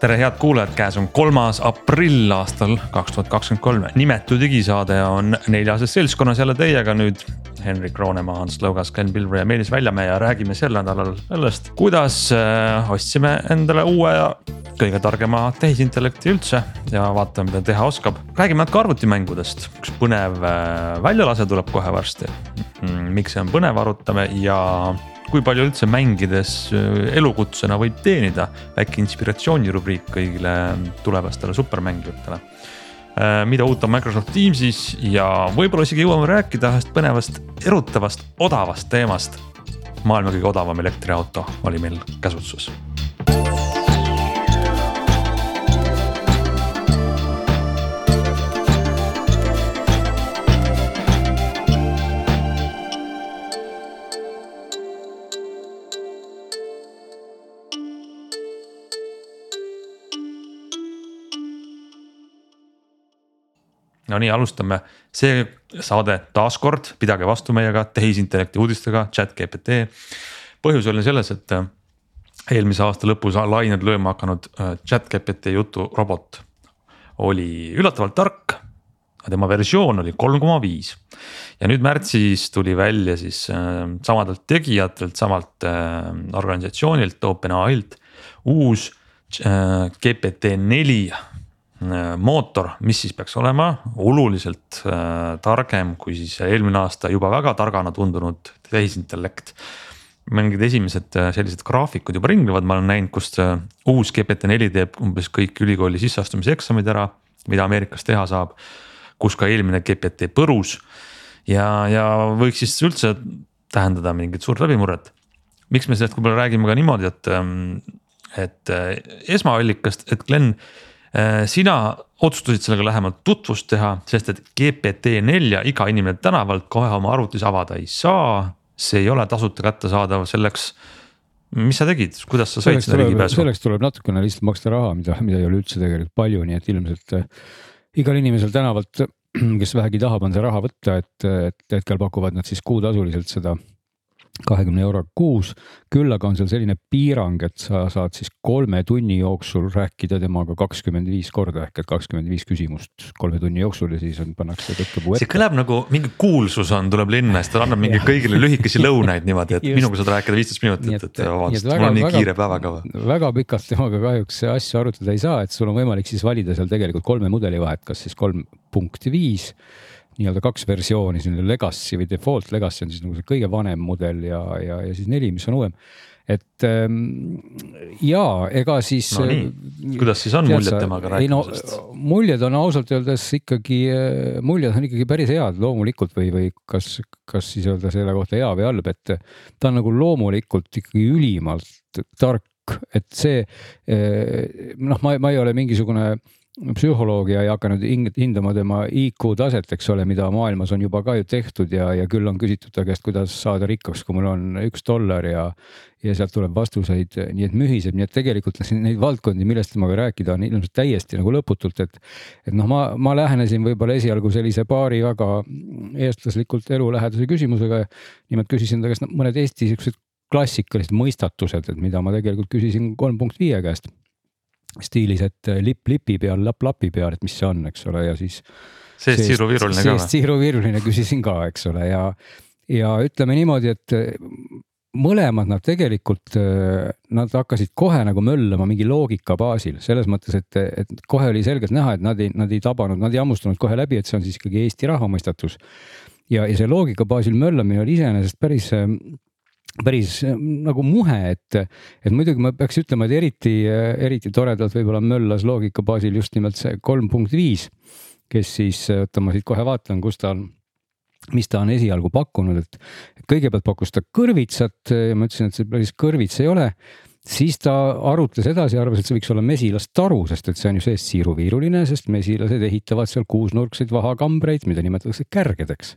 tere, head kuulajad, käes on kolmas aprill aastal kaks tuhat kakskümmend kolm. nimetu digisaade on neljases seltskonnas jälle teiega nüüd. Henrik Roonemaa, Hans Lõugas, Glen Pilvre ja Meelis Väljamäe ja räägime sel nädalal sellest, kuidas äh, ostsime endale uue ja kõige targema tehisintellekti üldse ja vaatame, mida teha oskab. räägime natuke arvutimängudest, üks põnev äh, väljalase tuleb kohe varsti. Mm, miks see on põnev, arutame ja kui palju üldse mängides äh, elukutsena võib teenida, väike inspiratsioonirubriik kõigile tulevastele supermängijatele. Äh, mida uut on Microsoft Teamsis ja võib-olla isegi jõuame rääkida ühest põnevast, erutavast, odavast teemast. maailma kõige odavam elektriauto oli meil käsutuses no nii, alustame, see saade taaskord, pidage vastu meiega tehisintellekti uudistega, chat GPT. põhjus oli selles, et äh, eelmise aasta lõpus lained lööma hakanud äh, chat GPT juturobot oli üllatavalt tark. tema versioon oli kolm koma viis ja nüüd märtsis tuli välja siis äh, samadelt tegijatelt, samalt äh, organisatsioonilt, OpenAI-lt uus äh, GPT neli mootor, mis siis peaks olema oluliselt äh, targem kui siis eelmine aasta juba väga targana tundunud tehisintellekt. mingid esimesed äh, sellised graafikud juba ringlevad, ma olen näinud, kus äh, uus GPT-4 teeb umbes kõik ülikooli sisseastumise eksamid ära, mida Ameerikas teha saab. kus ka eelmine GPT põrus ja, ja võiks siis üldse tähendada mingit suurt läbimurret. miks me sellest võib-olla räägime ka niimoodi, et, ähm, et äh, esmaallikast, et Glen Äh, sina otsustasid sellega lähemalt tutvust teha, sest et GPT-4 iga inimene tänavalt kohe oma arvutis avada ei saa. see ei ole tasuta kättesaadav, selleks, mis sa tegid, kuidas sa said seda ligipääsu? selleks tuleb natukene lihtsalt maksta raha, mida, mida ei ole üldse tegelikult palju, nii et ilmselt äh, igal inimesel tänavalt, kes vähegi tahab, on see raha võtta, et, et hetkel pakuvad nad siis kuutasuliselt seda kahekümne euroga kuus. küll aga on seal selline piirang, et sa saad siis kolme tunni jooksul rääkida temaga kakskümmend viis korda ehk et kakskümmend viis küsimust kolme tunni jooksul ja siis on, pannakse tõkkepuu ette. see kõlab nagu mingi kuulsus on, tuleb linna, siis ta annab mingi kõigile lühikesi lõunaid niimoodi, et Just. minuga saad rääkida viisteist minutit, et vabandust, mul on nii väga, kiire päevakava. väga pikalt temaga kahjuks asju arutada ei saa, et sul on võimalik siis valida seal tegelikult kolme mudeli vahet, kas siis kolm punkt viis nii-öelda kaks versiooni, selline legacy või default legacy on siis nagu see kõige vanem mudel ja, ja, ja siis neli, mis on uuem. et ähm, ja ega siis no,. kuidas siis on muljed temaga rääkimisest no,? muljed on ausalt öeldes ikkagi, äh, muljed on ikkagi päris head loomulikult või, või kas, kas siis öelda selle kohta hea või halb, et ta on nagu loomulikult ikkagi ülimalt tark et see äh, noh, ma, ma ei ole mingisugune psühholoog ja ei hakanud hindama tema IQ taset, eks ole, mida maailmas on juba ka ju tehtud ja, ja küll on küsitud ta käest, kuidas saada rikkaks, kui mul on üks dollar ja, ja sealt tuleb vastuseid, nii et mühiseb, nii et tegelikult neid valdkondi, millest temaga rääkida on ilmselt täiesti nagu lõputult, et. et noh, ma, ma lähenesin võib-olla esialgu sellise paari väga eestlaslikult elulähedase küsimusega. nimelt küsisin ta käest mõned Eesti siuksed klassikalised mõistatused, et mida ma tegelikult küsisin kolm punkt viie käest stiilis, et lipp lipi peal, lapp lapi peal, et mis see on, eks ole, ja siis. seest siiruviiruline ka või? seest siiruviiruline küsisin ka, eks ole, ja, ja ütleme niimoodi, et mõlemad nad tegelikult, nad hakkasid kohe nagu möllama mingi loogika baasil, selles mõttes, et, et kohe oli selgelt näha, et nad ei, nad ei tabanud, nad ei hammustanud kohe läbi, et see on siis ikkagi Eesti rahvamõistatus. ja, ja see loogika baasil möllamine oli iseenesest päris päris äh, nagu muhe, et, et muidugi ma peaks ütlema, et eriti, äh, eriti toredalt võib-olla möllas loogika baasil just nimelt see kolm punkt viis, kes siis, äh, oota ma siit kohe vaatan, kus ta on, mis ta on esialgu pakkunud, et kõigepealt pakkus ta kõrvitsat ja ma ütlesin, et see päris kõrvits ei ole siis ta arutles edasi, arvas, et see võiks olla mesilastaru, sest et see on ju seest siiruviiruline, sest mesilased ehitavad seal kuusnurkseid vahakambreid, mida nimetatakse kärgedeks.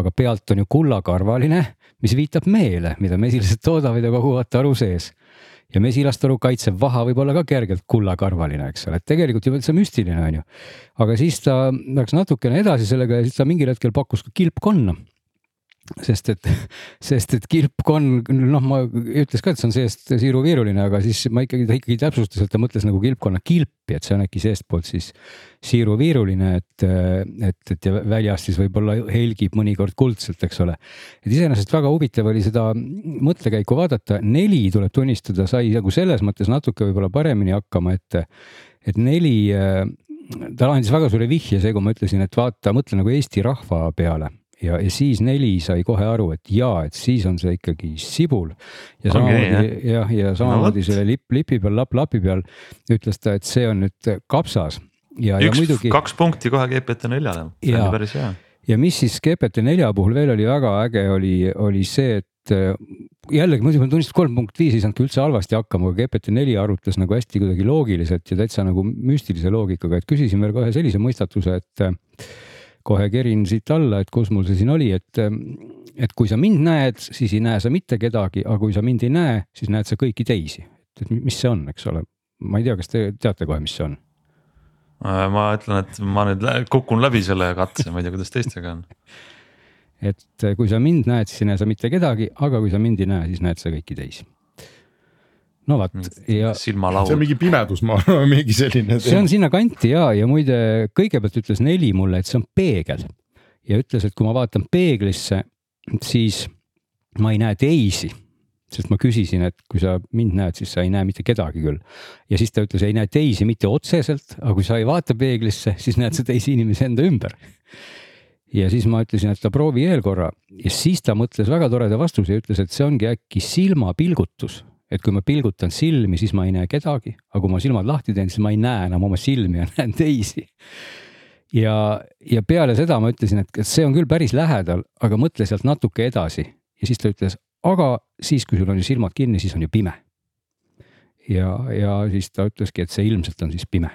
aga pealt on ju kullakarvaline, mis viitab meele, mida mesilased toodavad ja koguvad taru sees. ja mesilastaru kaitsev vaha võib olla ka kergelt kullakarvaline, eks ole, et tegelikult juba üldse müstiline on ju. aga siis ta läks natukene edasi sellega ja siis ta mingil hetkel pakkus ka kilpkonna sest et, sest et kilpkonn, noh, ma ütles ka, et see on seest siiruviiruline, aga siis ma ikkagi, ta ikkagi täpsustas, et ta mõtles nagu kilpkonna kilpi, et see on äkki seestpoolt siis siiruviiruline, et, et, et ja väljas siis võib-olla helgib mõnikord kuldselt, eks ole. et iseenesest väga huvitav oli seda mõttekäiku vaadata, neli tuleb tunnistada, sai nagu selles mõttes natuke võib-olla paremini hakkama, et, et neli ta andis väga suure vihje, see, kui ma ütlesin, et vaata, mõtle nagu Eesti rahva peale ja, ja siis neli sai kohe aru, et jaa, et siis on see ikkagi sibul. ja samamoodi jah, ja samamoodi no, selle lipp, lipi peal, lapp lapi peal ütles ta, et see on nüüd kapsas. ja, ja muidugi. kaks punkti kohe GPT neljale, see ja, oli päris hea. ja mis siis GPT nelja puhul veel oli väga äge, oli, oli see, et äh, jällegi muidugi ma tunnistan, kolm punkt viis ei saanudki üldse halvasti hakkama, aga GPT neli arvutas nagu hästi kuidagi loogiliselt ja täitsa nagu müstilise loogikaga, et küsisin veel kohe sellise mõistatuse, et kohe kerin siit alla, et kus mul see siin oli, et, et kui sa mind näed, siis ei näe sa mitte kedagi, aga kui sa mind ei näe, siis näed sa kõiki teisi. et mis see on, eks ole, ma ei tea, kas te teate kohe, mis see on? Äh, ma ütlen, et ma nüüd kukun läbi selle katse, ma ei tea, kuidas teistega on. et kui sa mind näed, siis ei näe sa mitte kedagi, aga kui sa mind ei näe, siis näed sa kõiki teisi no vot ja. silmalaud. see on mingi pimedus, ma arvan, mingi selline. see on sinnakanti ja, ja muide kõigepealt ütles Neli mulle, et see on peegel ja ütles, et kui ma vaatan peeglisse, siis ma ei näe teisi sest ma küsisin, et kui sa mind näed, siis sa ei näe mitte kedagi küll. ja siis ta ütles, ei näe teisi mitte otseselt, aga kui sa ei vaata peeglisse, siis näed sa teisi inimesi enda ümber. ja siis ma ütlesin, et ta proovi veel korra ja siis ta mõtles väga toreda vastuse ja ütles, et see ongi äkki silmapilgutus et kui ma pilgutan silmi, siis ma ei näe kedagi, aga kui ma silmad lahti teen, siis ma ei näe enam oma silmi ja näen teisi. ja, ja peale seda ma ütlesin, et see on küll päris lähedal, aga mõtle sealt natuke edasi ja siis ta ütles, aga siis, kui sul on ju silmad kinni, siis on ju pime. ja, ja siis ta ütleski, et see ilmselt on siis pime.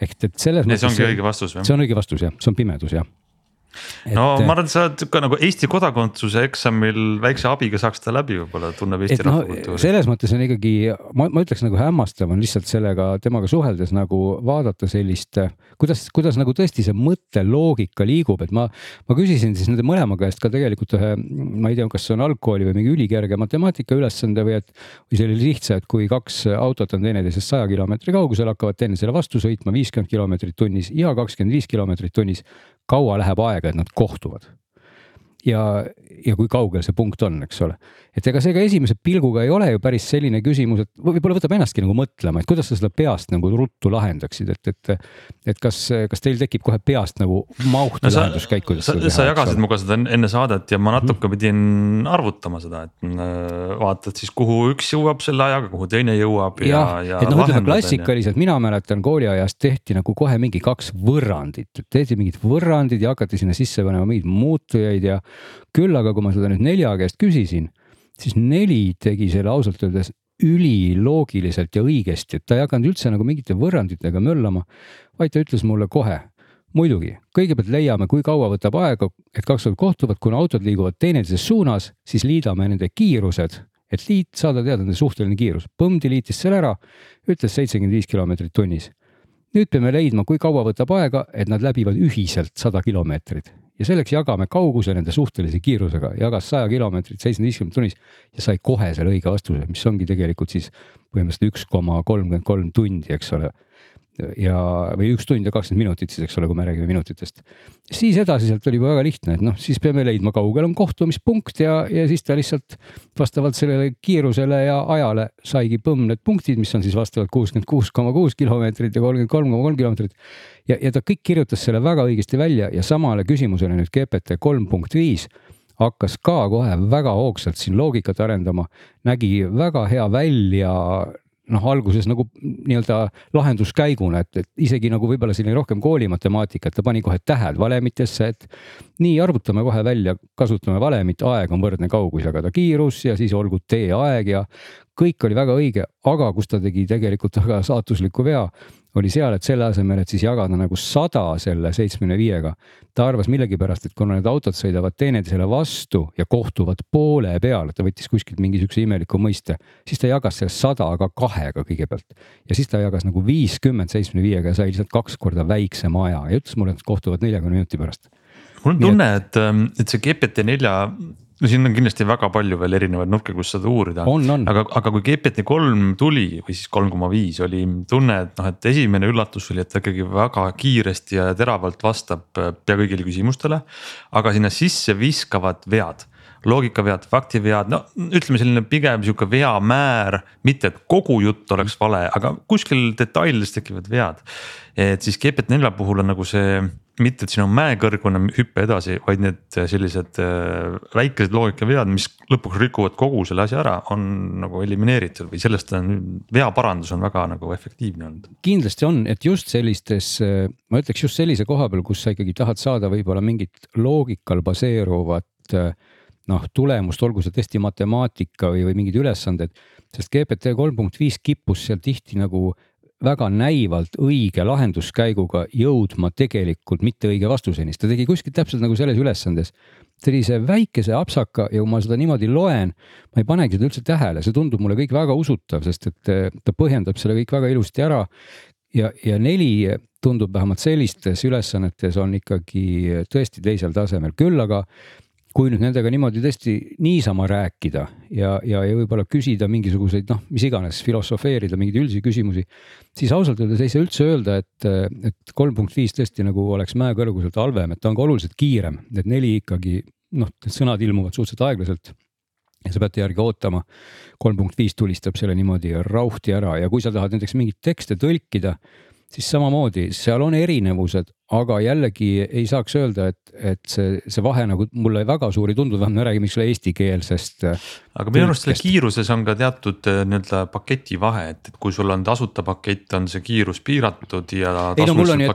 ehk et selles mõttes. see ongi õige vastus või? see on õige vastus jah, see on pimedus jah Et, no ma arvan, et sa oled ka nagu Eesti kodakondsuse eksamil väikse abiga saaks ta läbi, võib-olla tunneb Eesti rahvakultuuri no,. selles mõttes on ikkagi, ma, ma ütleks nagu hämmastav on lihtsalt sellega temaga suheldes nagu vaadata sellist, kuidas, kuidas nagu tõesti see mõtteloogika liigub, et ma, ma küsisin siis nende mõlema käest ka tegelikult ühe, ma ei tea, kas see on algkooli või mingi ülikerge matemaatika ülesande või et, või see oli lihtsa, et kui kaks autot on teineteisest saja kilomeetri kaugusel, hakkavad teineteisele vastu sõitma viiskümmend kilomeetrit tunnis ja kakskümmend viis kilomeetrit tunnis kaua läheb aega, et nad kohtuvad ja, ja kui kaugel see punkt on, eks ole. et ega see ka esimese pilguga ei ole ju päris selline küsimus, et võib-olla võtab ennastki nagu mõtlema, et kuidas sa seda peast nagu ruttu lahendaksid, et, et. et kas, kas teil tekib kohe peast nagu mahtu no, lahenduskäik, kuidas sa, sa jagasid minuga seda enne saadet ja ma natuke mm -hmm. pidin arvutama seda, et äh, vaatad siis, kuhu üks jõuab selle ajaga, kuhu teine jõuab ja, ja. ja et noh, ütleme klassikaliselt, mina mäletan kooliajast tehti nagu kohe mingi kaks võrrandit, tehti mingid võrrandid ja hakati sinna sisse panema mingeid muutujaid ja küll aga, kui ma seda nüüd nelja käest küsisin, siis neli tegi selle ausalt öeldes üliloogiliselt ja õigesti, et ta ei hakanud üldse nagu mingite võrranditega möllama, vaid ta ütles mulle kohe, muidugi, kõigepealt leiame, kui kaua võtab aega, et kaks autod kohtuvad, kuna autod liiguvad teineteises suunas, siis liidame nende kiirused, et liit, saada teada nende suhteline kiirus. Põmdi liitis selle ära, ütles seitsekümmend viis kilomeetrit tunnis. nüüd peame leidma, kui kaua võtab aega, et nad läbivad ühiselt sada kilomeetrit ja selleks jagame kauguse nende suhtelise kiirusega, jagas saja kilomeetrit seitsmeteist viiskümmend tunnis ja sai kohe selle õige vastuse, mis ongi tegelikult siis põhimõtteliselt üks koma kolmkümmend kolm tundi, eks ole ja, või üks tund ja kakskümmend minutit siis, eks ole, kui me räägime minutitest. siis edasi sealt oli juba väga lihtne, et noh, siis peame leidma, kaugel on kohtumispunkt ja, ja siis ta lihtsalt vastavalt sellele kiirusele ja ajale saigi põmm need punktid, mis on siis vastavalt kuuskümmend kuus koma kuus kilomeetrit ja kolmkümmend kolm koma kolm kilomeetrit. ja, ja ta kõik kirjutas selle väga õigesti välja ja samale küsimusele nüüd GPT kolm punkt viis hakkas ka kohe väga hoogsalt siin loogikat arendama, nägi väga hea välja noh, alguses nagu nii-öelda lahenduskäiguna, et, et isegi nagu võib-olla selline rohkem koolimatemaatika, et ta pani kohe tähed valemitesse, et nii arvutame kohe välja, kasutame valemit, aeg on võrdne kaugus jagada kiirus ja siis olgu teeaeg ja kõik oli väga õige, aga kus ta tegi tegelikult väga saatusliku vea, oli seal, et selle asemel, et siis jagada nagu sada selle seitsmekümne viiega, ta arvas millegipärast, et kuna need autod sõidavad teineteisele vastu ja kohtuvad poole peal, ta võttis kuskilt mingi siukse imeliku mõiste, siis ta jagas selle sada aga kahega kõigepealt. Ja siis ta jagas nagu viiskümmend seitsmekümne viiega ja sai lihtsalt kaks korda väiksema aja. Ja ütles mulle, et kohtuvad neljakümne minuti pärast. Mul on tunne, et, ähm, et see GPT nelja no siin on kindlasti väga palju veel erinevaid nurke, kus seda uurida. aga, aga kui GPT kolm tuli või siis kolm koma viis oli tunne, et noh, et esimene üllatus oli, et ta ikkagi väga kiiresti ja teravalt vastab äh, pea kõigile küsimustele. aga sinna sisse viskavad vead loogikavead, faktivead, no ütleme selline pigem sihuke veamäär, mitte et kogu jutt oleks vale, aga kuskil detailides tekivad vead. et siis GPT4 puhul on nagu see mitte, et siin on mäekõrgune hüpe edasi, vaid need sellised äh, väikesed loogikavead, mis lõpuks rikuvad kogu selle asja ära, on nagu elimineeritud või sellest on veaparandus on väga nagu efektiivne olnud. kindlasti on, et just sellistes, äh, ma ütleks just sellise koha peal, kus sa ikkagi tahad saada võib-olla mingit loogikal baseeruvat äh, noh, tulemust, olgu see tõesti matemaatika või, või mingid ülesanded, sest GPT kolm punkt viis kippus seal tihti nagu väga näivalt õige lahenduskäiguga jõudma tegelikult mitte õige vastuseni, sest ta tegi kuskil täpselt nagu selles ülesandes. Sellise väikese apsaka ja kui ma seda niimoodi loen, ma ei panegi seda üldse tähele, see tundub mulle kõik väga usutav, sest et eh, ta põhjendab selle kõik väga ilusti ära. ja, ja neli tundub vähemalt sellistes ülesannetes on ikkagi tõesti teisel tasemel, küll aga kui nüüd nendega niimoodi tõesti niisama rääkida ja, ja, ja võib-olla küsida mingisuguseid noh, mis iganes, filosofeerida mingeid üldisi küsimusi, siis ausalt öeldes ei saa üldse öelda, et, et kolm punkt viis tõesti nagu oleks mäekõrguselt halvem, et ta on ka oluliselt kiirem, need neli ikkagi noh, sõnad ilmuvad suhteliselt aeglaselt ja sa pead järgi ootama. kolm punkt viis tulistab selle niimoodi rauhti ära ja kui sa tahad näiteks mingeid tekste tõlkida, siis samamoodi seal on erinevused, aga jällegi ei saaks öelda, et, et see, see vahe nagu mulle väga suur ei tundunud, vähemalt me räägime, eks ole, eestikeelsest. Äh, aga minu arust selle kiiruses on ka teatud äh, nii-öelda paketi vahe, et, et kui sul on tasuta pakett, on see kiirus piiratud ja. ei no mul on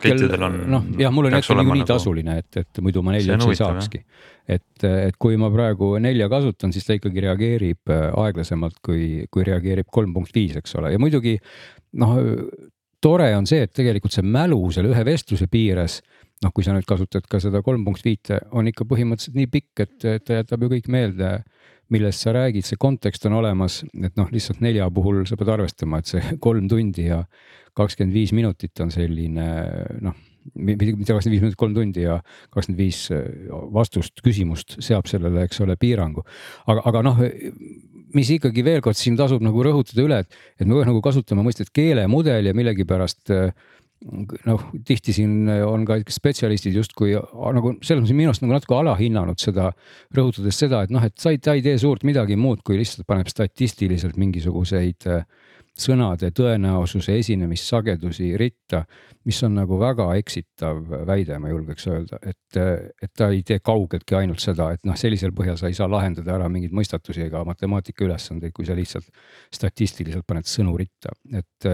noh jah, mul on hetkel niikuinii nagu... tasuline, et, et muidu ma nelja üldse ei saakski. et, et kui ma praegu nelja kasutan, siis ta ikkagi reageerib äh, aeglasemalt, kui, kui reageerib kolm punkt viis, eks ole, ja muidugi noh tore on see, et tegelikult see mälu selle ühe vestluse piires, noh, kui sa nüüd kasutad ka seda kolm punkt viite, on ikka põhimõtteliselt nii pikk, et ta jätab ju kõik meelde, millest sa räägid, see kontekst on olemas, et noh, lihtsalt nelja puhul sa pead arvestama, et see kolm tundi ja kakskümmend viis minutit on selline noh, mitte kakskümmend viis minutit, kolm tundi ja kakskümmend viis vastust, küsimust seab sellele, eks ole, piirangu. aga, aga noh, mis ikkagi veel kord siin tasub nagu rõhutada üle, et, et me nagu kasutame mõistet keelemudel ja millegipärast noh, tihti siin on ka spetsialistid justkui nagu selles mõttes minu arust nagu natuke alahinnanud seda, rõhutades seda, et noh, et sa ei, ta ei tee suurt midagi muud, kui lihtsalt paneb statistiliselt mingisuguseid äh, sõnade tõenäosuse esinemissagedusi ritta, mis on nagu väga eksitav väide, ma julgeks öelda, et, et ta ei tee kaugeltki ainult seda, et noh, sellisel põhjal sa ei saa lahendada ära mingeid mõistatusi ega matemaatika ülesandeid, kui sa lihtsalt statistiliselt paned sõnu ritta, et,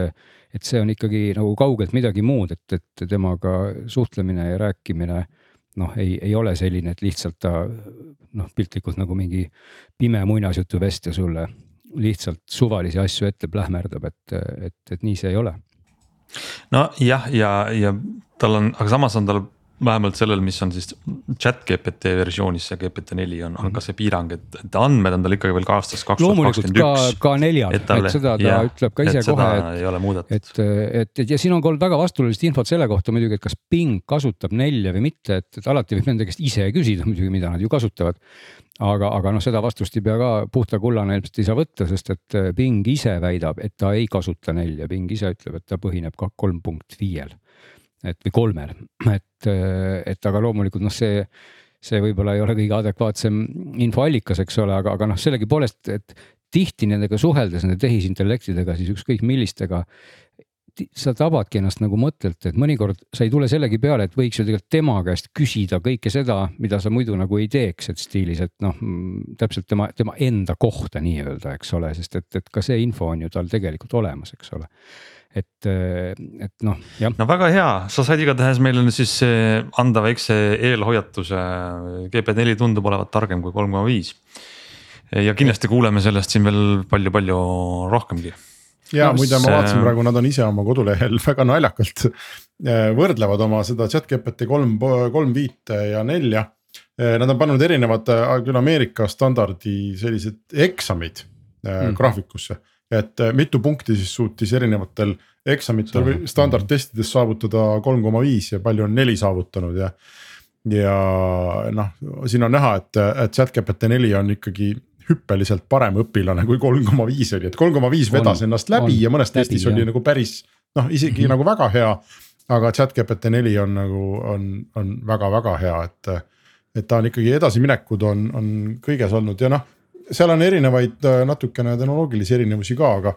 et see on ikkagi nagu kaugelt midagi muud, et, et temaga suhtlemine ja rääkimine noh, ei, ei ole selline, et lihtsalt ta noh, piltlikult nagu mingi pime muinasjutuvestja sulle lihtsalt suvalisi asju ette plähmerdab, et, et, et nii see ei ole. nojah, ja, ja, ja tal on, aga samas on tal vähemalt sellel, mis on siis chat GPT versioonis, see GPT neli on, on ka see piirang, et, et andmed on tal ikkagi veel ka aastast kaks tuhat kakskümmend üks. ka neljal, et seda ta ja, ütleb ka ise kohe, et, et, et, et ja siin on ka olnud väga vastuolulist infot selle kohta muidugi, et kas Bing kasutab nelja või mitte, et, et alati võib nende käest ise küsida muidugi, mida nad ju kasutavad aga, aga noh, seda vastust ei pea ka puhta kullana ilmselt ei saa võtta, sest et Bing ise väidab, et ta ei kasuta nelja, Bing ise ütleb, et ta põhineb ka kolm punkt viiel. Et või kolmel, et, et aga loomulikult noh, see, see võib-olla ei ole kõige adekvaatsem infoallikas, eks ole, aga, aga noh, sellegipoolest, et tihti nendega suheldes, nende tehisintellektidega, siis ükskõik millistega sa tabadki ennast nagu mõttelt, et mõnikord sa ei tule sellegi peale, et võiks ju tegelikult tema käest küsida kõike seda, mida sa muidu nagu ei teeks, et stiilis, et noh, täpselt tema, tema enda kohta nii-öelda, eks ole, sest et, et ka see info on ju tal tegelikult olemas, eks ole et, et noh, jah. no väga hea, sa said igatahes meile nüüd siis anda väikse eelhoiatuse. GP4 tundub olevat targem kui kolm koma viis. ja kindlasti kuuleme sellest siin veel palju-palju rohkemgi ja no, muide, ma vaatasin praegu, nad on ise oma kodulehel väga naljakalt äh, võrdlevad oma seda chat GPT kolm, kolm viite ja nelja. Äh, nad on pannud erinevad äh, küll Ameerika standardi sellised eksamid mm. graafikusse. Et mitu punkti siis suutis erinevatel eksamitel või standardtestides saavutada kolm koma viis ja palju on neli saavutanud ja. ja noh, siin on näha, et, et chatGPT neli on ikkagi hüppeliselt parem õpilane kui kolm koma viis oli, et kolm koma viis vedas on, ennast läbi on, ja mõnes testis läbi, oli jah. nagu päris noh, isegi mm -hmm. nagu väga hea. aga chatGPT neli on nagu on, on väga-väga hea, et, et ta on ikkagi edasiminekud on, on kõiges olnud ja noh seal on erinevaid natukene tehnoloogilisi erinevusi ka, aga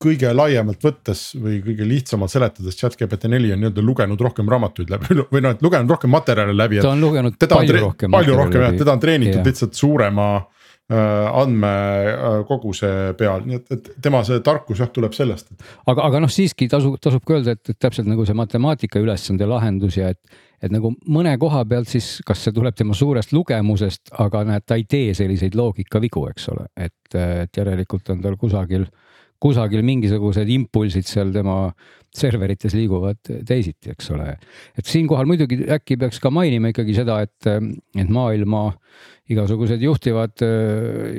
kõige laiemalt võttes või kõige lihtsamalt seletades chatGPT neli on nii-öelda lugenud rohkem raamatuid läbi või noh, et lugenud rohkem materjale läbi. ta on lugenud palju rohkem. palju rohkem jah, teda on treenitud yeah. lihtsalt suurema äh, andmekoguse peal, nii et, et tema see tarkus jah, tuleb sellest. aga, aga noh, siiski tasub, tasub ka öelda, et, täpselt nagu see matemaatika ülesande lahendus ja et, et nagu mõne koha pealt siis, kas see tuleb tema suurest lugemusest, aga näed, ta ei tee selliseid loogikavigu, eks ole, et, et järelikult on tal kusagil kusagil mingisugused impulsid seal tema serverites liiguvad teisiti, eks ole. et siinkohal muidugi äkki peaks ka mainima ikkagi seda, et, et maailma igasugused juhtivad,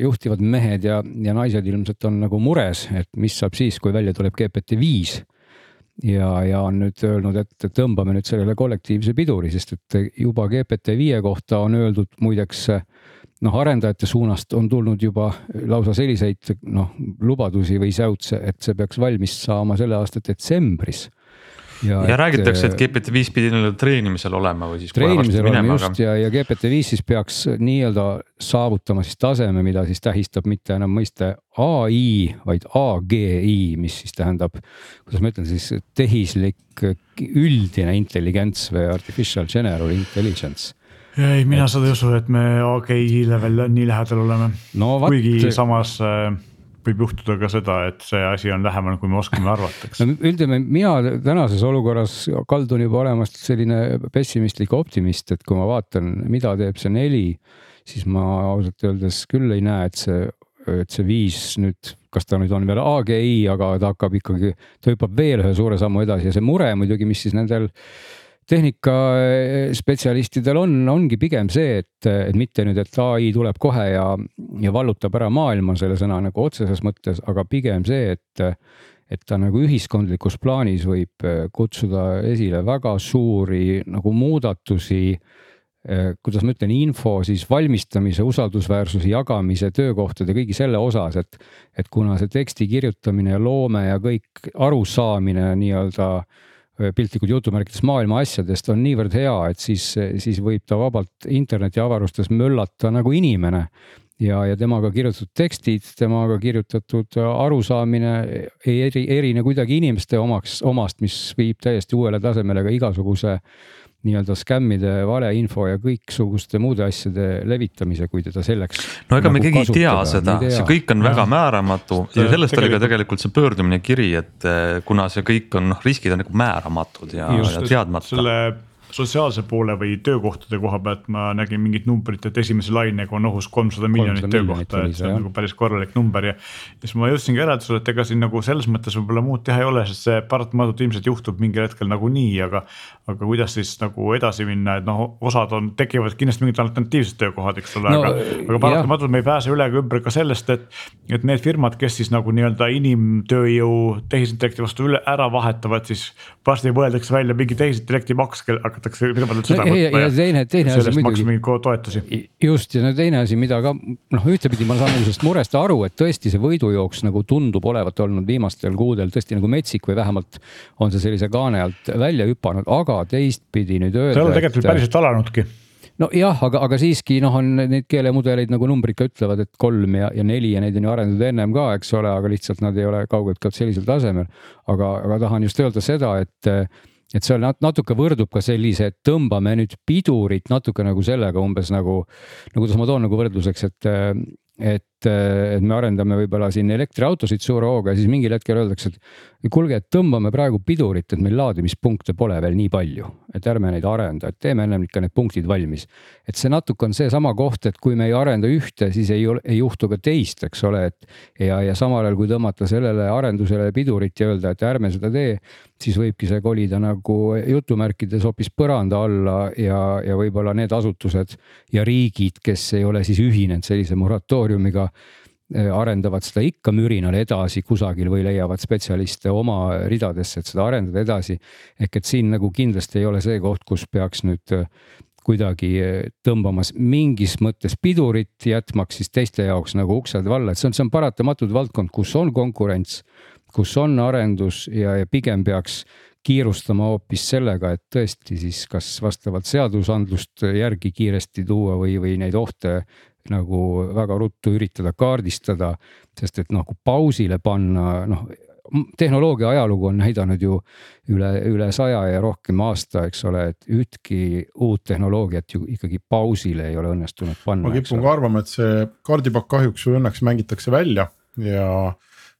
juhtivad mehed ja, ja naised ilmselt on nagu mures, et mis saab siis, kui välja tuleb GPT viis ja, ja on nüüd öelnud, et tõmbame nüüd sellele kollektiivse piduri, sest et juba GPT viie kohta on öeldud muideks äh, noh, arendajate suunast on tulnud juba lausa selliseid noh, lubadusi või säutse, et see peaks valmis saama selle aasta detsembris ja, ja et, räägitakse, et GPT viis pidi nii-öelda treenimisel olema või siis. treenimisel olema just aga... ja, ja GPT viis siis peaks nii-öelda saavutama siis taseme, mida siis tähistab mitte enam mõiste ai, vaid AGI, mis siis tähendab, kuidas ma ütlen siis tehislik üldine intelligents või artificial general intelligence ei, mina et... seda ei usu, et me AGI-le veel nii lähedal oleme no,. kuigi samas äh, võib juhtuda ka seda, et see asi on lähemal, kui me oskame arvata, eks no,. ütleme, mina tänases olukorras kaldun juba olema selline pessimistlik optimist, et kui ma vaatan, mida teeb see neli, siis ma ausalt öeldes küll ei näe, et see, et see viis nüüd kas ta nüüd on veel AGI, aga ta hakkab ikkagi, ta hüppab veel ühe suure sammu edasi ja see mure muidugi, mis siis nendel äh, tehnikaspetsialistidel on, ongi pigem see, et, et mitte nüüd, et ai tuleb kohe ja, ja vallutab ära maailma selle sõna nagu otseses mõttes, aga pigem see, et, et ta nagu ühiskondlikus plaanis võib kutsuda esile väga suuri nagu muudatusi kuidas ma ütlen, info siis valmistamise, usaldusväärsuse jagamise, töökohtade, kõigi selle osas, et, et kuna see teksti kirjutamine ja loome ja kõik arusaamine nii-öelda äh, piltlikult jutumärkides maailma asjadest on niivõrd hea, et siis, siis võib ta vabalt internetiavarustes möllata nagu inimene. ja, ja temaga kirjutatud tekstid, temaga kirjutatud arusaamine ei eri, erine kuidagi inimeste omaks, omast, mis viib täiesti uuele tasemele ka igasuguse nii-öelda skämmide, valeinfo ja kõiksuguste muude asjade levitamise, kui teda selleks. no ega nagu me keegi ei tea seda, see kõik on ja. väga määramatu ja sellest oli ka tegelikult see pöördumine kiri, et eh, kuna see kõik on noh, riskid on nagu määramatud ja, ja teadmata. selle sotsiaalse poole või töökohtade koha pealt ma nägin mingit numbrit, et esimese lainega on ohus kolmsada miljonit töökohta, et see on nagu päris korralik number ja. ja siis ma jõudsingi järeldusele, et ega siin nagu selles mõttes võib-olla muud teha ei ole, sest see paratamatult ilmselt juhtub mingil hetkel nagunii, aga. aga kuidas siis nagu edasi minna, et noh, osad on, tekivad kindlasti mingid alternatiivsed töökohad, eks ole no,, aga, aga paratamatult me ei pääse üle ega ümber ka sellest, et. et need firmad, kes siis nagu nii-öelda inimtööjõu tehisintellekti vastu üle ära vahetavad, siis varsti võetakse välja mingi tehisintellekti maks, hakatakse, mida nad seda no, võtma ja, ja teine, teine asi muidugi. toetusi. just ja no teine asi, mida ka noh, ühtepidi ma saan sellest murest aru, et tõesti see võidujooks nagu tundub olevat olnud viimastel kuudel tõesti nagu metsik või vähemalt on see sellise kaane alt välja hüpanud, aga teistpidi nüüd öelda. see on tegelikult et... päriselt alanudki nojah, aga, aga siiski noh, on neid keelemudeleid nagu numbrid ka ütlevad, et kolm ja, ja neli ja neid on ju arendatud ennem ka, eks ole, aga lihtsalt nad ei ole kaugeltki sellisel tasemel. aga, aga tahan just öelda seda, et et seal natuke võrdub ka sellise, et tõmbame nüüd pidurit natuke nagu sellega umbes nagu, no kuidas ma toon nagu võrdluseks, et, et, et me arendame võib-olla siin elektriautosid suure hooga ja siis mingil hetkel öeldakse, et kuulge, et tõmbame praegu pidurit, et meil laadimispunkte pole veel nii palju, et ärme neid arenda, et teeme ennem ikka need punktid valmis. et see natuke on seesama koht, et kui me ei arenda ühte, siis ei ei juhtu ka teist, eks ole, et ja, ja samal ajal, kui tõmmata sellele arendusele pidurit ja öelda, et ärme seda tee, siis võibki see kolida nagu jutumärkides hoopis põranda alla ja, ja võib-olla need asutused ja riigid, kes ei ole siis ühinenud sellise moratooriumiga arendavad seda ikka mürinal edasi kusagil või leiavad spetsialiste oma ridadesse, et seda arendada edasi. ehk et siin nagu kindlasti ei ole see koht, kus peaks nüüd äh, kuidagi tõmbamas mingis mõttes pidurit, jätmaks siis teiste jaoks nagu uksed valla, et see on, see on paratamatult valdkond, kus on konkurents, kus on arendus ja, ja pigem peaks kiirustama hoopis sellega, et tõesti siis kas vastavalt seadusandlust järgi kiiresti tuua või, või neid ohte nagu väga ruttu üritada kaardistada. sest et noh, kui pausile panna, noh tehnoloogia ajalugu on näidanud ju üle, üle saja ja rohkem aasta, eks ole, et ühtki uut tehnoloogiat ju ikkagi pausile ei ole õnnestunud panna. ma kipun ka arvama, et see kaardipakk kahjuks või õnneks mängitakse välja ja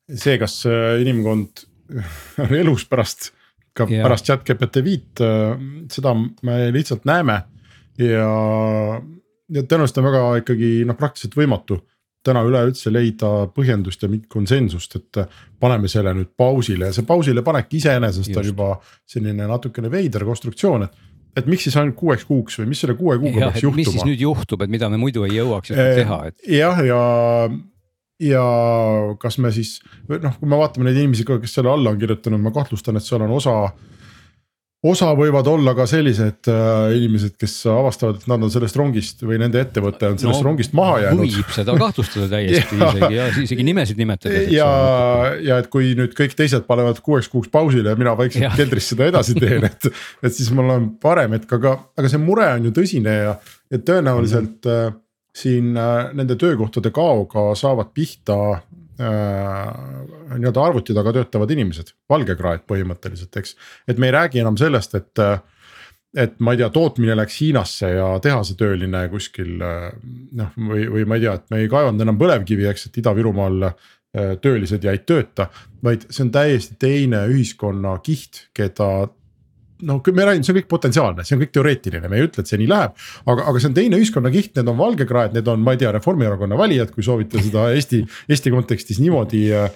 see, kas inimkond on elus pärast ka ja. pärast chat GPT viit, äh, seda me lihtsalt näeme ja, ja tõenäoliselt on väga ikkagi noh, praktiliselt võimatu täna üleüldse leida põhjendust ja konsensust, et paneme selle nüüd pausile ja see pausile panek iseenesest on juba selline natukene veider konstruktsioon, et et miks siis ainult kuueks kuuks või mis selle kuue kuuga peaks juhtuma? mis siis nüüd juhtub, et mida me muidu ei jõuaks teha, et. jah, ja, ja ja kas me siis noh, kui me vaatame neid inimesi, kes selle alla on kirjutanud, ma kahtlustan, et seal on osa. Osa võivad olla ka sellised äh, inimesed, kes avastavad, et nad on sellest rongist või nende ettevõte on sellest no, rongist maha jäänud. võib seda kahtlustada täiesti ja, isegi ja isegi nimesid nimetades. ja, ja et kui nüüd kõik teised panevad kuueks kuuks pausile ja mina vaikselt keldris seda edasi teen, et. et siis mul on parem hetk, aga, aga see mure on ju tõsine ja, ja tõenäoliselt mm. -hmm siin äh, nende töökohtade kaoga saavad pihta äh, nii-öelda arvuti taga töötavad inimesed, valgekraed põhimõtteliselt, eks. et me ei räägi enam sellest, et, et ma ei tea, tootmine läks Hiinasse ja tehasetööline kuskil noh, või, või ma ei tea, et me ei kaevanud enam põlevkivi, eks, et Ida-Virumaal äh, töölised jäid tööta. vaid see on täiesti teine ühiskonnakiht, keda no me räägime, see on kõik potentsiaalne, see on kõik teoreetiline, me ei ütle, et see nii läheb. aga, aga see on teine ühiskonnakiht, need on valgekraed, need on, ma ei tea, Reformierakonna valijad, kui soovite seda Eesti, Eesti kontekstis niimoodi äh,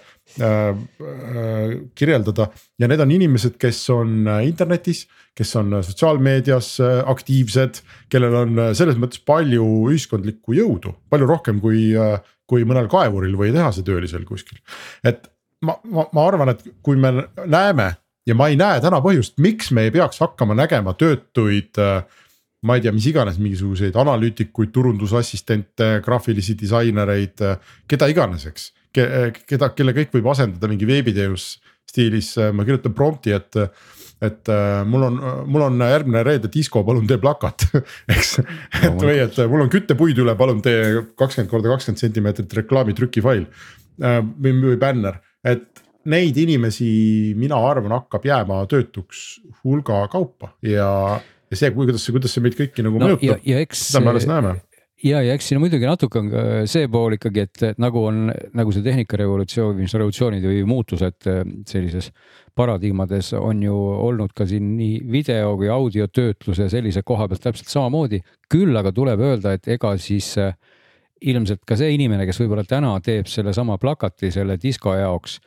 äh, kirjeldada. ja need on inimesed, kes on äh, internetis, kes on sotsiaalmeedias äh, aktiivsed, kellel on äh, selles mõttes palju ühiskondlikku jõudu, palju rohkem kui, kui mõnel kaevuril või tehasetöölisel kuskil. et ma, ma, ma arvan, et kui me näeme ja ma ei näe täna põhjust, miks me ei peaks hakkama nägema töötuid äh, ma ei tea, mis iganes mingisuguseid analüütikuid, turundusassistente, graafilisi disainereid, äh, keda iganes, eks. keda, kelle kõik võib asendada mingi veebiteenus stiilis, äh, ma kirjutan prompt'i, et. et mul on, mul on järgmine reede disko, palun tee plakat eks, et või et mul on küttepuid üle, palun tee kakskümmend korda kakskümmend sentimeetrit reklaamitrükifail. või, või bänner, et neid inimesi, mina arvan, hakkab jääma töötuks hulga kaupa ja, ja see, kuidas see, kuidas see meid kõiki nagu no, mõjutab, seda me alles näeme ja, ja eks siin muidugi natuke on see pool ikkagi, et nagu on nagu see tehnikarevolutsioon, mis revolutsioonid või muutused eh, sellises paradigmades on ju olnud ka siin nii video kui audiotöötluse sellise koha pealt täpselt samamoodi. küll aga tuleb öelda, et ega siis eh, ilmselt ka see inimene, kes võib-olla täna teeb sellesama plakati selle disko jaoks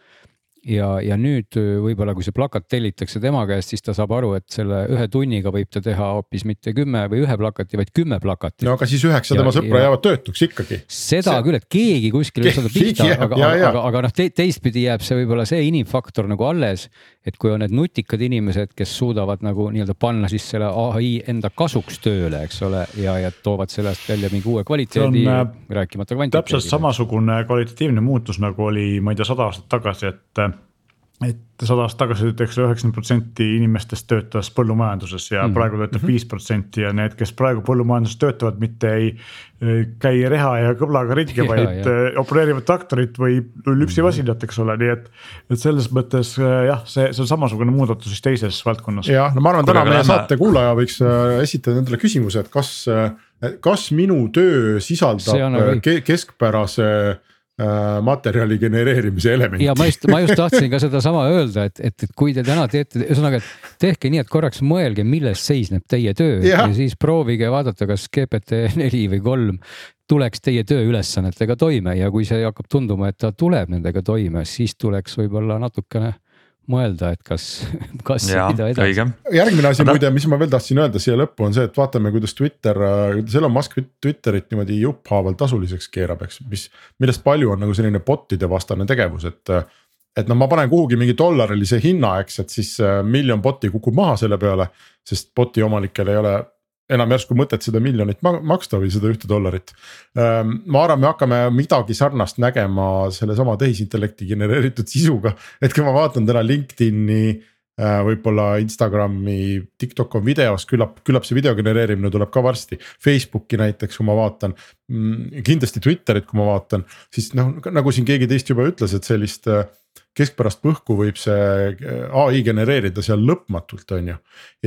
ja, ja nüüd äh, võib-olla, kui see plakat tellitakse tema käest, siis ta saab aru, et selle ühe tunniga võib ta teha hoopis mitte kümme või ühe plakati, vaid kümme plakatit. no aga siis üheksa tema sõpra jäävad töötuks ikkagi. seda see... küll, et keegi kuskil võib saada pihta, aga, aga, aga, aga noh te,, teistpidi jääb see võib-olla see inimfaktor nagu alles. et kui on need nutikad inimesed, kes suudavad nagu nii-öelda panna siis selle ai enda kasuks tööle, eks ole, ja, ja toovad sellest välja mingi uue kvaliteedi, äh, rääkimata kvantiteedist. täpselt samasugune kvalitatiivne muutus nagu oli, ma ei tea, sada aastat tagasi, et et sada aastat tagasi näiteks üheksakümmend protsenti inimestest töötas põllumajanduses ja mm praegu töötab mhm. viis protsenti ja need, kes praegu põllumajanduses töötavad, mitte ei käi reha ja kõblaga ringi, vaid ja. opereerivad traktorit või lüpsimasinat, eks ole, nii et. et selles mõttes jah, see, see on samasugune muudatus siis teises valdkonnas. jah, no ma arvan, täna meie saate kuulaja võiks äh, esitada endale küsimuse, et kas, kas minu töö sisaldab nagu keskpärase materjali genereerimise elementi. ja ma just, ma just tahtsin ka sedasama öelda, et, et, et kui te täna teete, ühesõnaga, et tehke nii, et korraks mõelge, milles seisneb teie töö ja, ja siis proovige vaadata, kas GPT neli või kolm tuleks teie tööülesannetega toime ja kui see hakkab tunduma, et ta tuleb nendega toime, siis tuleks võib-olla natukene mõelda, et kas, kas mida edasi. järgmine asi muide, mis ma veel tahtsin öelda siia lõppu on see, et vaatame, kuidas Twitter, kuidas Elon Musk Twitterit niimoodi jupphaaval tasuliseks keerab, eks, mis, millest palju on nagu selline bot'ide vastane tegevus, et. et noh, ma panen kuhugi mingi dollarilise hinna, eks, et siis äh, miljon bot'i kukub maha selle peale, sest bot'i omanikel ei ole enam järsku mõtet seda miljonit maksta või seda ühte dollarit. Ähm, ma arvan, me hakkame midagi sarnast nägema sellesama tehisintellekti genereeritud sisuga, et kui ma vaatan täna LinkedIn'i äh, võib-olla Instagrami, TikTok on videos, küllap, küllap see video genereerimine tuleb ka varsti. Facebooki näiteks, kui ma vaatan, mm, kindlasti Twitterit, kui ma vaatan, siis noh, nagu siin keegi teist juba ütles, et sellist äh, keskpärast põhku võib see äh, ai genereerida seal lõpmatult, on ju.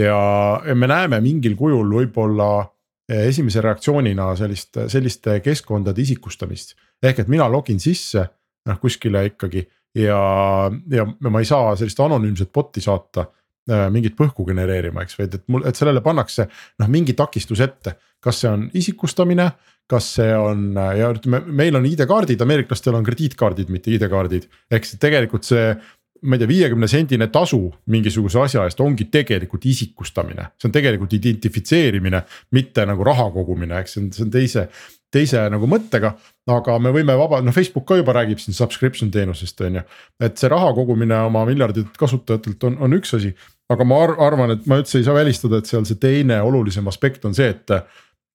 ja me näeme mingil kujul võib-olla äh, esimese reaktsioonina sellist, selliste keskkondade isikustamist. ehk et mina login sisse noh kuskile ikkagi ja, ja ma ei saa sellist anonüümset bot'i saata äh, mingit põhku genereerima, eks, vaid et mul, et sellele pannakse noh, mingi takistus ette. Kas see on isikustamine, kas see on ja ütleme, meil on ID-kaardid, ameeriklastel on krediitkaardid, mitte ID-kaardid. ehk siis tegelikult see, ma ei tea, viiekümne sendine tasu mingisuguse asja eest ongi tegelikult isikustamine, see on tegelikult identifitseerimine, mitte nagu raha kogumine, eks see on, see on teise teise nagu mõttega, aga me võime vaba, noh, Facebook ka juba räägib siin subscription teenusest, on ju. et see raha kogumine oma miljardit kasutajatelt on, on üks asi, aga ma arvan, et ma üldse ei saa välistada, et seal see teine olulisem aspekt on see, et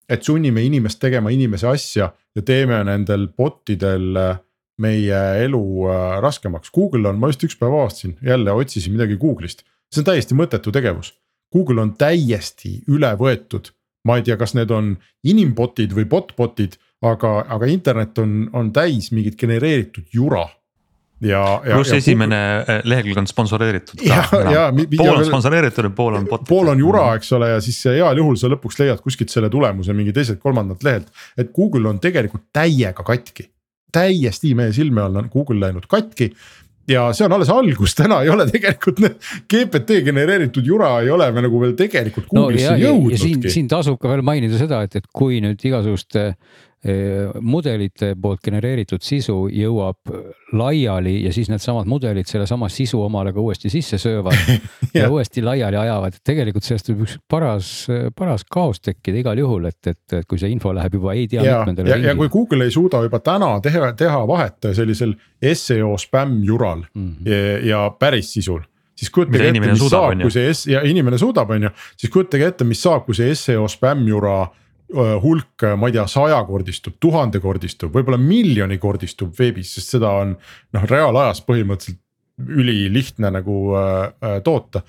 et sunnime inimest tegema inimese asja ja teeme nendel bot idel äh, meie elu äh, raskemaks. Google on, ma just üks päev avastasin, jälle otsisin midagi Google'ist, see on täiesti mõttetu tegevus. Google on täiesti üle võetud, ma ei tea, kas need on inimbot'id või bot-bot'id, aga, aga internet on, on täis mingit genereeritud jura ja, ja. pluss esimene Google... lehekülg on sponsoreeritud ka. pool on sponsoreeritud ja pool on bot. pool on jura, eks ole, ja siis heal juhul sa lõpuks leiad kuskilt selle tulemuse mingi teiselt kolmandalt lehelt. et Google on tegelikult täiega katki, täiesti meie silme all on Google läinud katki ja see on alles algus, täna ei ole tegelikult GPT genereeritud jura ei ole me nagu veel tegelikult Google'isse no, jõudnudki. siin, siin tasub ka veel mainida seda, et, et kui nüüd igasuguste mudelite poolt genereeritud sisu jõuab laiali ja siis needsamad mudelid sellesama sisu omale ka uuesti sisse söövad ja. ja uuesti laiali ajavad, et tegelikult sellest võib üks paras, paras kaos tekkida igal juhul, et, et, et kui see info läheb juba ei tea mitmendale ringile. ja kui Google ei suuda juba täna teha, teha vahet sellisel seo spämm jural mm -hmm. ja, ja päris sisul siis kujutage ette, mis saab, kui see S ja inimene suudab, on ju, siis kujutage ette, mis saab, kui see seo spämm jura hulk, ma ei tea, sajakordistub, tuhandekordistub, võib-olla miljonikordistub veebis, sest seda on noh, reaalajas põhimõtteliselt ülilihtne nagu äh, toota.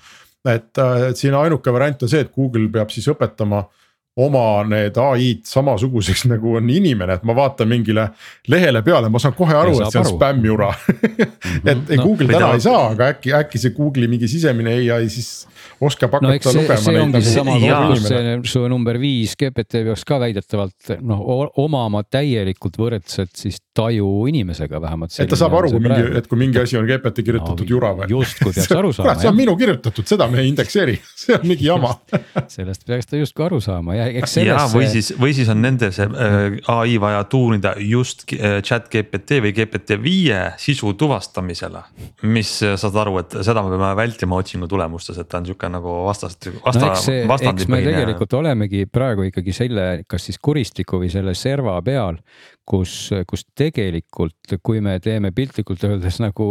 et, et siin ainuke variant on see, et Google peab siis õpetama äh, oma need ai-d samasuguseks nagu on inimene, et ma vaatan mingile lehele peale, ma saan kohe aru, et see on spämmjura et no, Google täna ei saa, aga äkki, äkki see Google'i mingi sisemine ai siis oskab hakata no, see, lugema. see ongi seesama kogemus, see su number viis GPT peaks ka väidetavalt noh omama täielikult võrdset siis taju inimesega vähemalt. et ta saab aru, kui mingi, et kui mingi asi on GPT kirjutatud no, jura või? justkui peaks aru saama. kurat, see on minu kirjutatud, seda me ei indekseeri, see on mingi jama sellest peaks ta justkui aru saama ja eks sellest. ja või siis, või siis on nende see äh, ai vaja tuunida just äh, chat GPT või GPT viie sisu tuvastamisele. mis äh, saad aru, et seda me peame vältima otsingu tulemustes, et ta on sihuke nagu vastast, vasta no,. eks, eks me tegelikult olemegi praegu ikkagi selle, kas siis kuristiku või selle serva peal, kus, kus tegelikult, kui me teeme piltlikult öeldes nagu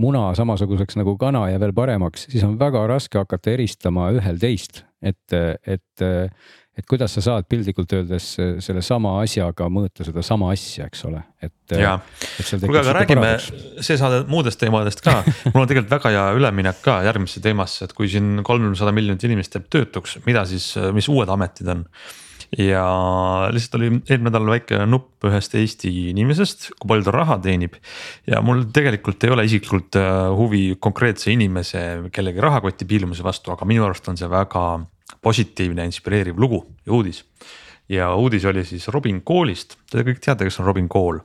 muna samasuguseks nagu kana ja veel paremaks, siis on väga raske hakata eristama ühel teist, et, et et kuidas sa saad piltlikult öeldes sellesama asjaga mõõta sedasama asja, eks ole, et. kuulge, aga räägime see saade muudest teemadest ka mul on tegelikult väga hea üleminek ka järgmisse teemasse, et kui siin kolmsada miljonit inimest jääb töötuks, mida siis, mis uued ametid on ja lihtsalt oli eelmine nädal väike nupp ühest Eesti inimesest, kui palju ta raha teenib. ja mul tegelikult ei ole isiklikult äh, huvi konkreetse inimese kellegi rahakoti piilumise vastu, aga minu arust on see väga positiivne, inspireeriv lugu ja uudis. ja uudis oli siis Robin Koolist, te kõik teate, kes on Robin Kool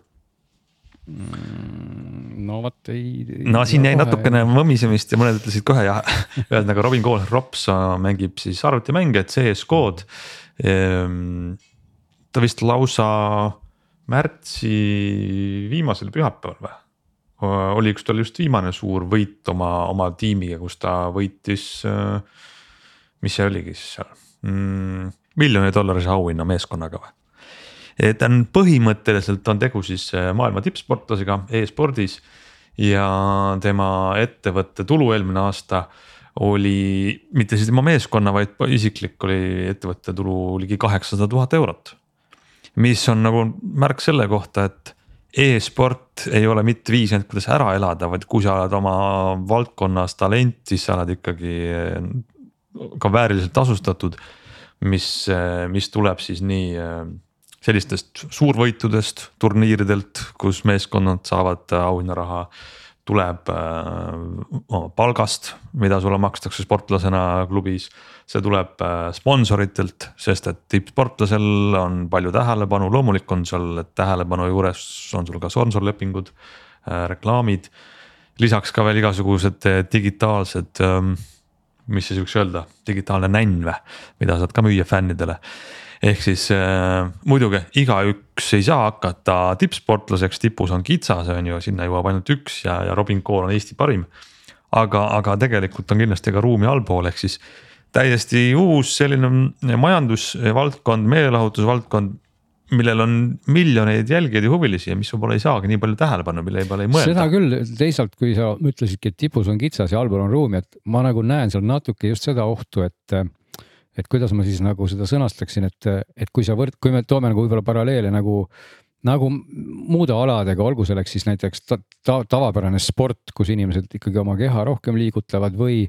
mm, no vot ei. no siin jäi kohe... natukene mõmisemist ja mõned ütlesid kohe ja ühesõnaga Robin Kool, Rops mängib siis arvutimänge, CS GO-d. Ehm, ta vist lausa märtsi viimasel pühapäeval või? oli üks tal just viimane suur võit oma, oma tiimiga, kus ta võitis äh, mis see oligi siis seal mm,, miljoni dollarise auhinna meeskonnaga või? ta on põhimõtteliselt on tegu siis äh, maailma tippsportlasega e-spordis ja tema ettevõtte tulu eelmine aasta oli mitte siis tema meeskonna, vaid isiklik oli ettevõtte tulu ligi kaheksasada tuhat eurot. mis on nagu märk selle kohta, et e-sport ei ole mitte viis ainult kuidas ära elada, vaid kui sa oled oma valdkonnas talent, siis sa oled ikkagi ka vääriliselt tasustatud. mis, mis tuleb siis nii sellistest suurvõitudest, turniiridelt, kus meeskonnad saavad auhinnaraha tuleb äh, palgast, mida sulle makstakse sportlasena klubis. see tuleb äh, sponsoritelt, sest et tippsportlasel on palju tähelepanu, loomulik on seal tähelepanu juures on sul ka sponsorlepingud äh,, reklaamid. lisaks ka veel igasugused digitaalsed äh,, mis siis võiks öelda, digitaalne nänn või, mida saad ka müüa fännidele ehk siis äh, muidugi igaüks ei saa hakata tippsportlaseks, tipus on kitsas, on ju, sinna jõuab ainult üks ja, ja Robin Kool on Eesti parim. aga, aga tegelikult on kindlasti ka ruumi allpool, ehk siis täiesti uus selline majandusvaldkond, meelelahutusvaldkond millel on miljoneid jälgijaid ja huvilisi ja mis võib-olla ei saagi nii palju tähelepanu, mille peale ei mõelda. seda küll, teisalt, kui sa ütlesidki, et tipus on kitsas ja allpool on ruumi, et ma nagu näen seal natuke just seda ohtu, et et kuidas ma siis nagu seda sõnastaksin, et, et kui sa võrd-, kui me toome nagu võib-olla paralleele nagu, nagu muude aladega, olgu selleks siis näiteks ta, ta, tavapärane sport, kus inimesed ikkagi oma keha rohkem liigutavad või,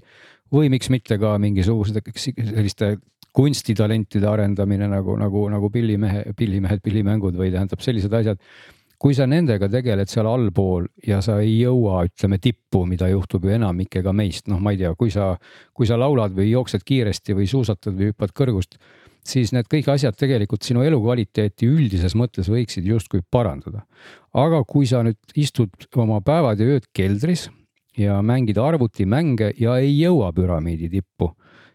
või miks mitte ka mingisugused selliste kunstitalentide arendamine nagu, nagu, nagu pillimehe, pillimehed, pillimängud või tähendab sellised asjad kui sa nendega tegeled seal allpool ja sa ei jõua, ütleme tippu, mida juhtub ju enamikega meist, noh, ma ei tea, kui sa, kui sa laulad või jooksed kiiresti või suusatad või hüppad kõrgust, siis need kõik asjad tegelikult sinu elukvaliteeti üldises mõttes võiksid justkui parandada. aga kui sa nüüd istud oma päevad ja ööd keldris ja mängid arvutimänge ja ei jõua püramiidi tippu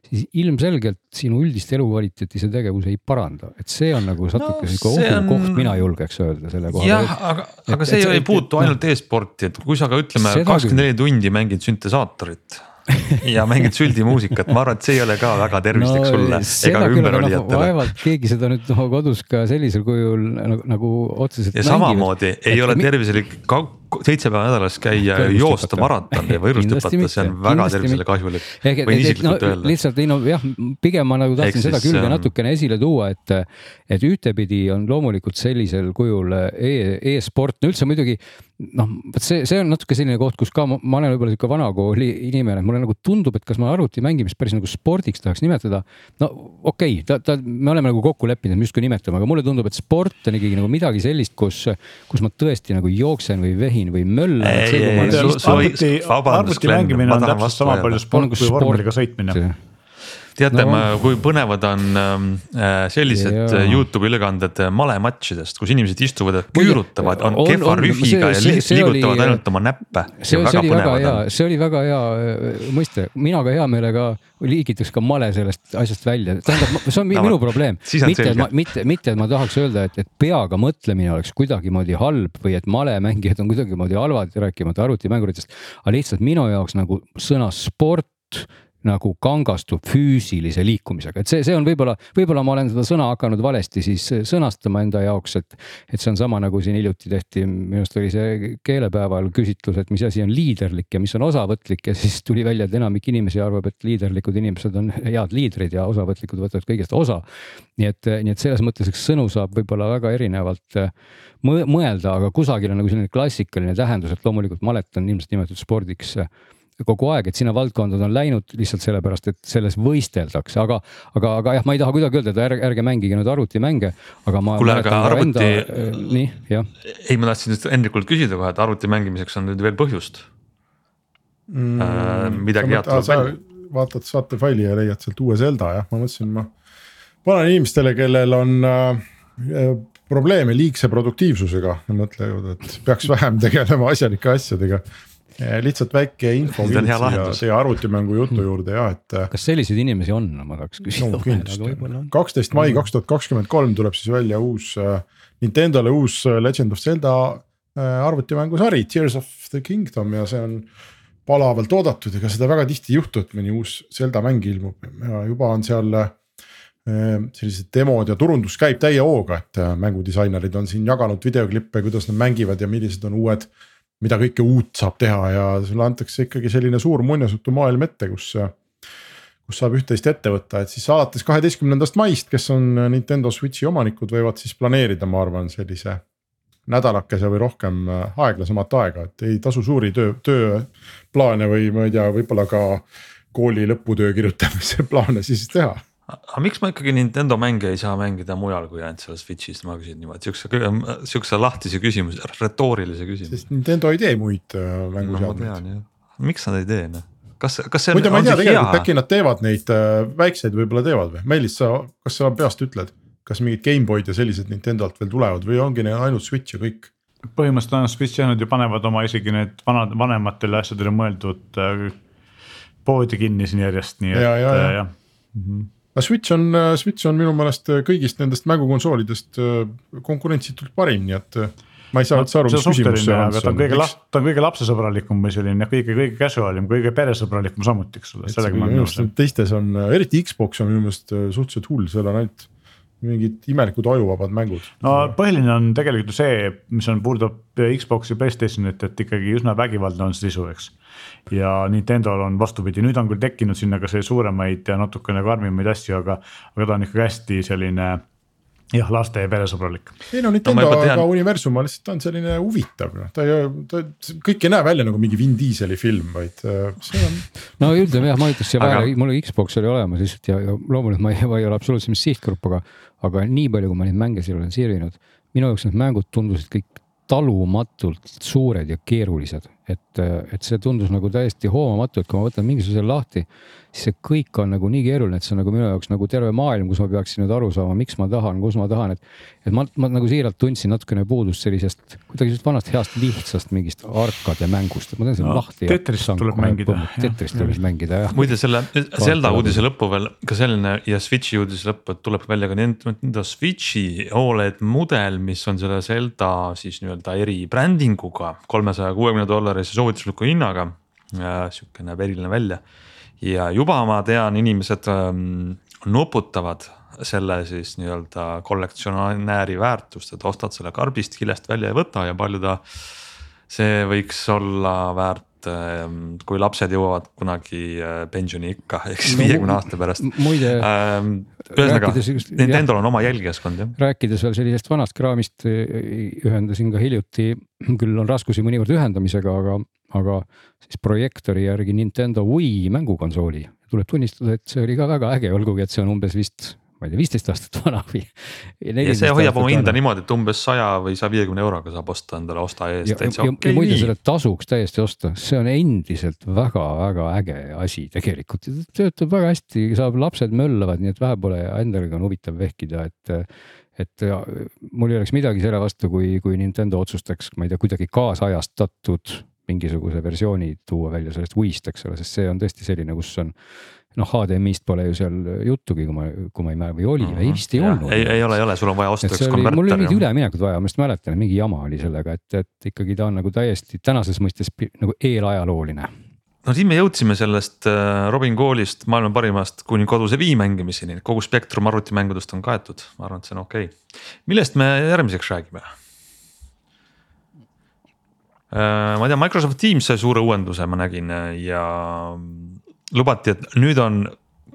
siis ilmselgelt sinu üldist elukvaliteeti see tegevus ei paranda, et see on nagu natuke no, sihuke ohukoht on..., mina julgeks öelda selle koha pealt. jah, aga, aga see et, ei et, puutu et, ainult e-sporti, et kui sa ka ütleme kakskümmend neli tundi mängid süntesaatorit ja mängid süldimuusikat, ma arvan, et see ei ole ka väga tervislik no, sulle ega ümberolijatele no,. vaevalt keegi seda nüüd no, kodus ka sellisel kujul nagu, nagu otseselt. ja samamoodi ei et, ole tervislik ka seitse päeva nädalas käia joosta maratoni või võidust hüpata, see on väga tervisele kahjulik. võin isiklikult no, öelda. lihtsalt ei no jah, pigem ma nagu tahtsin seda külge ähm... natukene esile tuua, et, et ühtepidi on loomulikult sellisel kujul e-sport e, üldse muidugi noh, vot see, see on natuke selline koht, kus ka ma, ma olen võib-olla sihuke vanakooli inimene, mulle nagu tundub, et kas ma arvuti mängimist päris nagu spordiks tahaks nimetada. no okei okay,, ta, ta, me oleme nagu kokku leppinud, et me justkui nimetame, aga mulle tundub, et sport on ikkagi nagu midagi sellist, kus, kus ma tõesti nagu jooksen või vehin või möllan. arvuti, arvuti mängimine on täpselt sama palju sport kui vormeliga sõitmine teate no., kui põnevad on ähm, äh, sellised ja. Äh, Youtube'i ülekanded äh, malematšidest, kus inimesed istuvad ja küürutavad, on, on kehva rühiga ja liigutavad oli, ainult oma näppe. see, see oli väga hea, see oli väga hea mõiste, mina ka hea meelega liigitaks ka male sellest asjast välja, tähendab, see on no, minu probleem. mitte, ma, mitte, mitte, et ma tahaks öelda, et, et peaga mõtlemine oleks kuidagimoodi halb või et malemängijad on kuidagimoodi halvad, rääkimata arvutimänguritest, aga lihtsalt minu jaoks nagu sõna sport nagu kangastub füüsilise liikumisega, et see, see on võib-olla, võib-olla ma olen seda sõna hakanud valesti siis sõnastama enda jaoks, et. et see on sama nagu siin hiljuti tehti, minu arust oli see keelepäeval küsitlus, et mis asi on liiderlik ja mis on osavõtlik ja siis tuli välja, et enamik inimesi arvab, et liiderlikud inimesed on head liidrid ja osavõtlikud võtavad kõigest osa. nii et, nii et selles mõttes üks sõnu saab võib-olla väga erinevalt mõelda, aga kusagil on nagu selline klassikaline tähendus, et loomulikult malet on ilmselt nimetatud spordiks kogu aeg, et sinna valdkonda on läinud lihtsalt sellepärast, et selles võisteldakse, aga, aga, aga jah, ma ei taha kuidagi öelda, et ärge, ärge mängige nüüd arvutimänge, aga ma. kuule, aga arvuti. Äh, nii, jah. ei, ma tahtsin just Hendrikult küsida kohe, et arvuti mängimiseks on nüüd veel põhjust mm,. Äh, midagi head tuleb välja. vaatad saatefaili ja leiad sealt uue Zelda jah, ma mõtlesin, ma panen inimestele, kellel on äh, probleeme liigse produktiivsusega, mõtlevad, et peaks vähem tegelema asjalike asjadega lihtsalt väike info ja teie arvutimängu jutu juurde ja et. kas selliseid inimesi on, ma tahaks küsida. no,. kindlasti, kaksteist mai kaks tuhat kakskümmend kolm tuleb siis välja uus äh, Nintendo'le uus äh, Legend of Zelda äh, arvutimängusari Tears of the Kingdom ja see on palavalt oodatud, ega seda väga tihti ei juhtu, et mõni uus Zelda mäng ilmub. Ja juba on seal sellised demod ja turundus käib täie hooga, et mängudisainerid on siin jaganud videoklippe, kuidas nad mängivad ja millised on uued mida kõike uut saab teha ja sulle antakse ikkagi selline suur muinasjutumaailm ette, kus kus saab üht-teist ette võtta, et siis alates kaheteistkümnendast maist, kes on Nintendo Switch'i omanikud, võivad siis planeerida, ma arvan, sellise nädalakese või rohkem äh, aeglasemat aega, et ei tasu suuri töö, tööplaane või ma ei tea, võib-olla ka kooli lõputöö kirjutamise plaane siis teha aga miks ma ikkagi Nintendo mänge ei saa mängida mujal kui ainult seal Switch'is, ma küsin niimoodi siukse, siukse lahtise küsimuse, retoorilise küsimuse. sest Nintendo ei tee muid äh, mänguseadmeid no,. miks nad ei tee noh? kas, kas see muide, ma ei tea tegelikult äkki nad teevad neid äh, väikseid võib-olla teevad või, Meelis, sa, kas sa peast ütled, kas mingid GameBoy'd ja sellised Nintendolt veel tulevad või ongi neil ainult Switch ja kõik? põhimõtteliselt on Switch jah, nad ju panevad oma isegi need vanad, vanematele asjadele mõeldud äh, poodi kinni siin järjest, nii et ja, ja, ja. jah mm -hmm aga Switch on, Switch on minu meelest kõigist nendest mängukonsoolidest äh, konkurentsitult parim, nii et ma ei saa üldse aru, mis küsimus see on. ta on kõige, ta on kõige lapsesõbralikum või selline kõige, kõige casual im, kõige peresõbralikum samuti, eks ole. minu arust teistes on, eriti Xbox on minu meelest äh, suhteliselt hull, seal on ainult mingid imelikud ajuvabad mängud. no põhiline on tegelikult ju see, mis on, puudutab Xbox'i, Playstationit, et ikkagi üsna vägivaldne on see sisu, eks. ja Nintendo'l on vastupidi, nüüd on küll tekkinud sinna ka see suuremaid ja natukene karmimaid asju, aga, aga ta on ikkagi hästi selline jah, laste ja peresõbralik. ei no Nintendo no, tean... universum on lihtsalt, ta on selline huvitav, noh, ta ei, ta kõik ei näe välja nagu mingi Vin Dieseli film, vaid äh, see on. no ütleme jah, ma ütleks siia vahele Aga..., mul Xbox oli olemas lihtsalt ja, ja loomulikult ma ei, ma ei ole absoluutselt sihtgrupp, aga, aga nii palju, kui ma neid mänge seal olen siirinud, minu jaoks need mängud tundusid kõik talumatult suured ja keerulised, et, et see tundus nagu täiesti hoomamatu, et kui ma võtan mingisuguse lahti siis see kõik on nagu nii keeruline, et see on nagu minu jaoks nagu terve maailm, kus ma peaksin nüüd aru saama, miks ma tahan, kus ma tahan, et. et ma, ma nagu siiralt tundsin natukene puudust sellisest kuidagi sellisest vanast heast lihtsast mingist arkade mängust, et ma teen selle no, lahti. Tetrist tuleb mängida. Tetrist tuleb mängida jah. muide selle Zelda uudise lõppu veel ka selline ja Switch'i uudise lõppu, et tuleb välja ka Nintendo Switch'i Oled mudel, mis on selle Zelda siis nii-öelda eribrandinguga kolmesaja kuuekümne dollarise soovitusliku hinnaga. sihuke näeb eriline välja ja juba ma tean, inimesed ähm, nuputavad selle siis nii-öelda kollektsionääri väärtust, et ostad selle karbist kilest välja ja võta ja palju ta. see võiks olla väärt, ähm, kui lapsed jõuavad kunagi äh, pensioniikka ehk siis viiekümne no, aasta pärast. muide ähm,. ühesõnaga, Nintendo'l on oma jälgijaskond jah. rääkides veel sellisest vanast kraamist, ühendasin ka hiljuti, küll on raskusi mõnikord ühendamisega, aga aga siis projektori järgi Nintendo Wii mängukonsooli. tuleb tunnistada, et see oli ka väga äge, olgugi et see on umbes vist ma ei tea, viisteist aastat vana või. ja see hoiab oma hinda niimoodi, et umbes saja või saja viiekümne euroga saab osta endale osta eest täitsa okei. ja muide selle tasuks täiesti osta, see on endiselt väga-väga äge asi tegelikult, töötab väga hästi, saab, lapsed möllavad, nii et vähe pole endalgi on huvitav vehkida, et et mul ei oleks midagi selle vastu, kui, kui Nintendo otsustaks, ma ei tea, kuidagi kaasajastatud mingisuguse versiooni tuua välja sellest Wii'st, eks ole, sest see on tõesti selline, kus on noh, HDMI-st pole ju seal juttugi, kui ma, kui ma ei mäleta või oli mm, -hmm. ei vist ei ja, olnud. ei, ei ole, ei ole, sul on vaja osta üks konverter. mul oli üleminekut vaja, ma just mäletan, mingi jama oli sellega, et, et ikkagi ta on nagu täiesti tänases mõistes nagu eelajalooline. no siin me jõudsime sellest äh, Robin Koolist, maailma parimast kuni koduse Wii mängimiseni, kogu spektrum arvutimängudest on kaetud, ma arvan, et see on okei okay.. millest me järgmiseks räägime? Äh, ma ei tea, Microsoft Teams sai suure uuenduse, ma nägin ja lubati, et nüüd on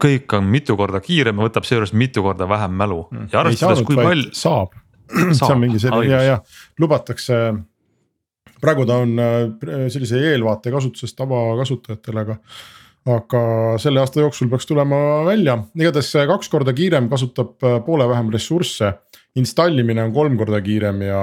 kõik on mitu korda kiirem ja võtab seejuures mitu korda vähem mälu mm. ja arvestades, kui palju. saab, see on mingi selline ja, ja lubatakse. praegu ta on äh, sellise eelvaate kasutuses tavakasutajatele, aga. aga selle aasta jooksul peaks tulema välja, igatahes kaks korda kiirem, kasutab äh, poole vähem ressursse. installimine on kolm korda kiirem ja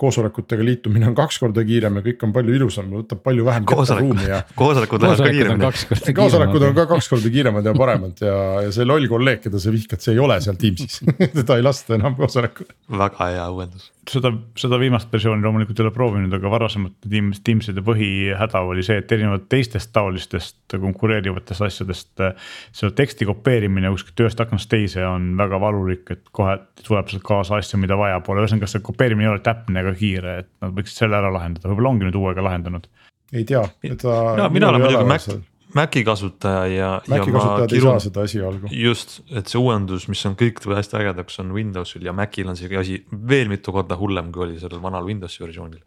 koosolekutega liitumine on kaks korda kiirem ja kõik on palju ilusam, võtab palju vähem ruumi ja. koosolekud lähevad ka kiiremini. koosolekud on ka kaks korda kiiremad ja paremad ja, ja see loll kolleeg, keda sa vihkad, see ei ole seal Teamsis teda ei lasta enam koosolekule. väga hea uuendus. Seda, seda viimast versiooni loomulikult ei ole proovinud, aga varasemate Teams, Teamside põhihäda oli see, et erinevalt teistest taolistest konkureerivatest asjadest. seda teksti kopeerimine kuskilt ühest aknast teise on väga valulik, et kohe tuleb sealt kaasa asju, mida vaja pole, ühesõnaga see kopeerimine ei ole täpne ega kiire, et nad võiksid selle ära lahendada, võib-olla ongi nüüd uuega lahendanud. ei tea, seda. no mina olen muidugi Mac, Maci kasutaja ja. Maci kasutajad kirun... ei saa seda esialgu. just, et see uuendus, mis on kõik hästi ägedaks, on Windowsil ja Macil on see asi veel mitu korda hullem, kui oli sellel vanal Windowsi versioonil.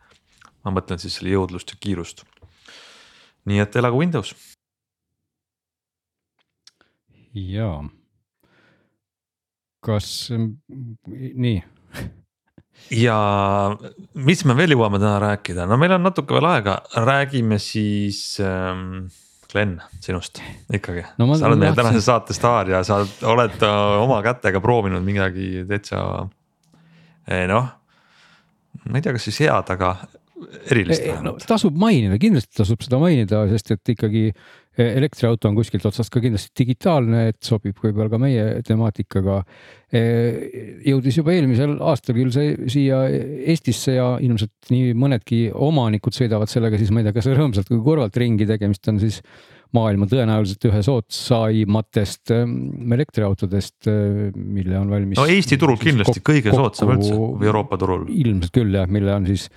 ma mõtlen siis selle jõudlust ja kiirust. nii et elagu Windows jaa. kas, nii ja mis me veel jõuame täna rääkida, no meil on natuke veel aega, räägime siis ähm, Glen, sinust ikkagi no,. sa oled meie tänase saate staar ja sa oled äh, oma kätega proovinud midagi täitsa eh, noh. ma ei tea, kas siis head, aga erilist vähemalt no,. tasub mainida, kindlasti tasub seda mainida, sest et ikkagi elektriauto on kuskilt otsast ka kindlasti digitaalne, et sobib võib-olla ka meie temaatikaga. jõudis juba eelmisel aastal küll see siia Eestisse ja ilmselt nii mõnedki omanikud sõidavad sellega siis ma ei tea, kas rõõmsalt või kurvalt ringi, tegemist on siis maailma tõenäoliselt ühe soodsaimatest elektriautodest, mille on valmis. no Eesti turul kindlasti kõige soodsam üldse või Euroopa turul. ilmselt küll jah, mille on siis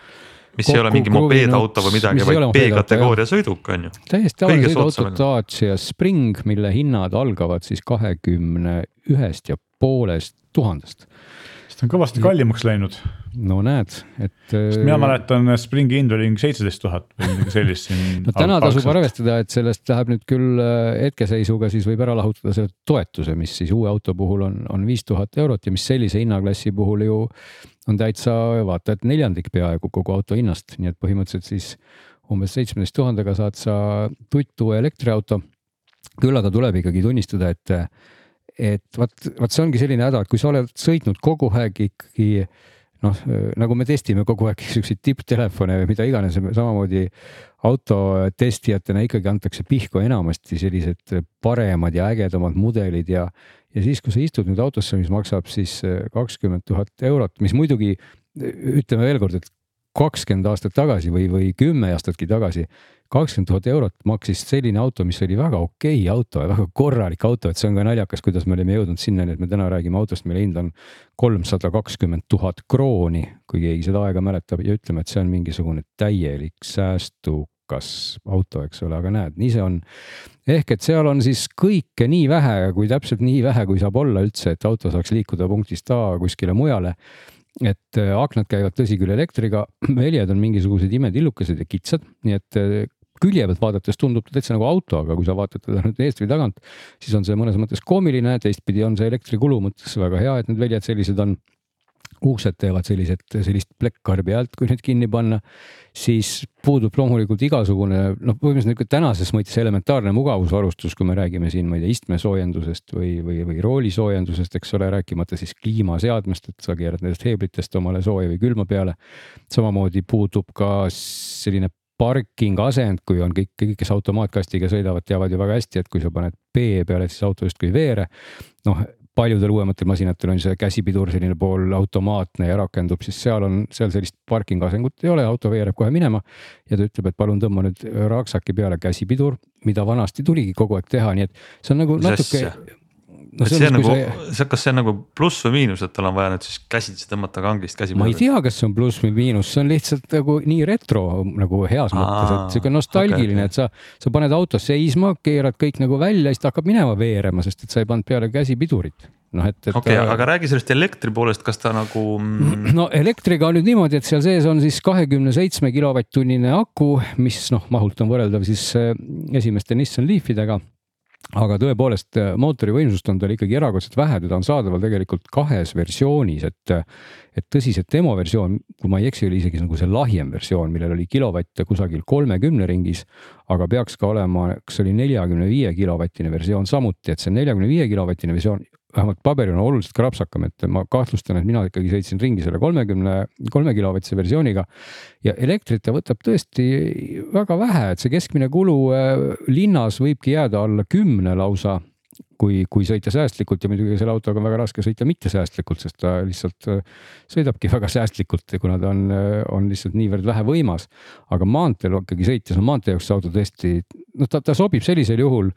mis ei ole mingi mopeedauto või midagi, vaid B-kategooria sõiduk on ju. täiesti tavaline sõiduauto Dacia Spring, mille hinnad algavad siis kahekümne ühest ja poolest tuhandest. see on kõvasti kallimaks läinud. no näed, et. sest mina mäletan Springi hind oli mingi seitseteist tuhat või midagi sellist siin. no täna tasub arvestada, et sellest läheb nüüd küll äh, hetkeseisuga, siis võib ära lahutada selle toetuse, mis siis uue auto puhul on, on viis tuhat eurot ja mis sellise hinnaklassi puhul ju on täitsa vaata, et neljandik peaaegu kogu auto hinnast, nii et põhimõtteliselt siis umbes seitsmeteist tuhandega saad sa tuttu elektriauto. küll aga tuleb ikkagi tunnistada, et, et vot, vot see ongi selline häda, et kui sa oled sõitnud kogu aeg ikkagi noh, nagu me testime kogu aeg siukseid tipptelefone või mida iganes, samamoodi autotestijatena ikkagi antakse pihku enamasti sellised paremad ja ägedamad mudelid ja ja siis, kui sa istud nüüd autosse, mis maksab siis äh, kakskümmend tuhat eurot, mis muidugi ütleme veel kord, et kakskümmend aastat tagasi või, või kümme aastatki tagasi, kakskümmend tuhat eurot maksis selline auto, mis oli väga okei okay auto ja väga korralik auto, et see on ka naljakas, kuidas me olime jõudnud sinnani, et me täna räägime autost, mille hind on kolmsada kakskümmend tuhat krooni, kui keegi seda aega mäletab ja ütleme, et see on mingisugune täielik säästu kas auto, eks ole, aga näed, nii see on. ehk et seal on siis kõike nii vähe, kui täpselt nii vähe, kui saab olla üldse, et auto saaks liikuda punktist A kuskile mujale. Et äh, aknad käivad tõsi küll elektriga, väljad on mingisugused imetillukesed ja kitsad, nii et äh, külje pealt vaadates tundub ta täitsa nagu auto, aga kui sa vaatad teda nüüd eest või tagant, siis on see mõnes mõttes koomiline, teistpidi on see elektrikulu mõttes väga hea, et need väljad sellised on uksed teevad sellised, sellist plekkkarbi alt, kui nüüd kinni panna, siis puudub loomulikult igasugune noh, põhimõtteliselt niisugune tänases mõttes elementaarne mugavusvarustus, kui me räägime siin, ma ei tea, istmesoojendusest või, või, või roolisoojendusest, eks ole, rääkimata siis kliimaseadmest, et sa keerad nendest heeblitest omale sooja või külma peale. samamoodi puudub ka selline parking asend, kui on kõik, kõik, kes automaatkastiga sõidavad, teavad ju väga hästi, et kui sa paned B peale, siis auto justkui ei veere. noh, paljudel uuematel masinatel on see käsipidur selline poolautomaatne ja rakendub, siis seal on, seal sellist parking asengut ei ole, auto veereb kohe minema. ja ta ütleb, et palun tõmba nüüd raksaki peale käsipidur, mida vanasti tuligi kogu aeg teha, nii et see on nagu natuke no see on nagu, see, kas see on nagu pluss või miinus, et tal on vaja nüüd siis käsitsi tõmmata kangist käsi ma ei tea, kas see on pluss või miinus, see on lihtsalt nagu nii retro nagu heas Aa, mõttes, et sihuke nostalgiline okay,, et sa, sa paned auto seisma, keerad kõik nagu välja, siis ta hakkab minema veerema, sest et sa ei pannud peale käsipidurit noh, et, et. okei okay,, aga räägi sellest elektri poolest, kas ta nagu no elektriga on nüüd niimoodi, et seal sees on siis kahekümne seitsme kilovatt-tunnine aku, mis noh, mahult on võrreldav siis äh, esimeste Nissan Leafidega aga tõepoolest mootori võimsust on tal ikkagi erakordselt vähe, teda on saadaval tegelikult kahes versioonis, et, et tõsiselt demoversioon, kui ma ei eksi, oli isegi nagu see lahjem versioon, millel oli kilovatte kusagil kolmekümne ringis, aga peaks ka olema, kas oli neljakümne viie kilovatine versioon samuti, et see neljakümne viie kilovatine versioon vähemalt paberil on oluliselt krapsakam, et ma kahtlustan, et mina ikkagi sõitsin ringi selle kolmekümne, kolme kilovatise versiooniga. ja elektrit ta võtab tõesti väga vähe, et see keskmine kulu äh, linnas võibki jääda alla kümne lausa. kui, kui sõita säästlikult ja muidugi selle autoga on väga raske sõita mittesäästlikult, sest ta lihtsalt äh, sõidabki väga säästlikult, kuna ta on, äh, on lihtsalt niivõrd vähe võimas. aga maanteel ikkagi sõites on maantee jaoks see auto tõesti, noh, ta, ta sobib sellisel juhul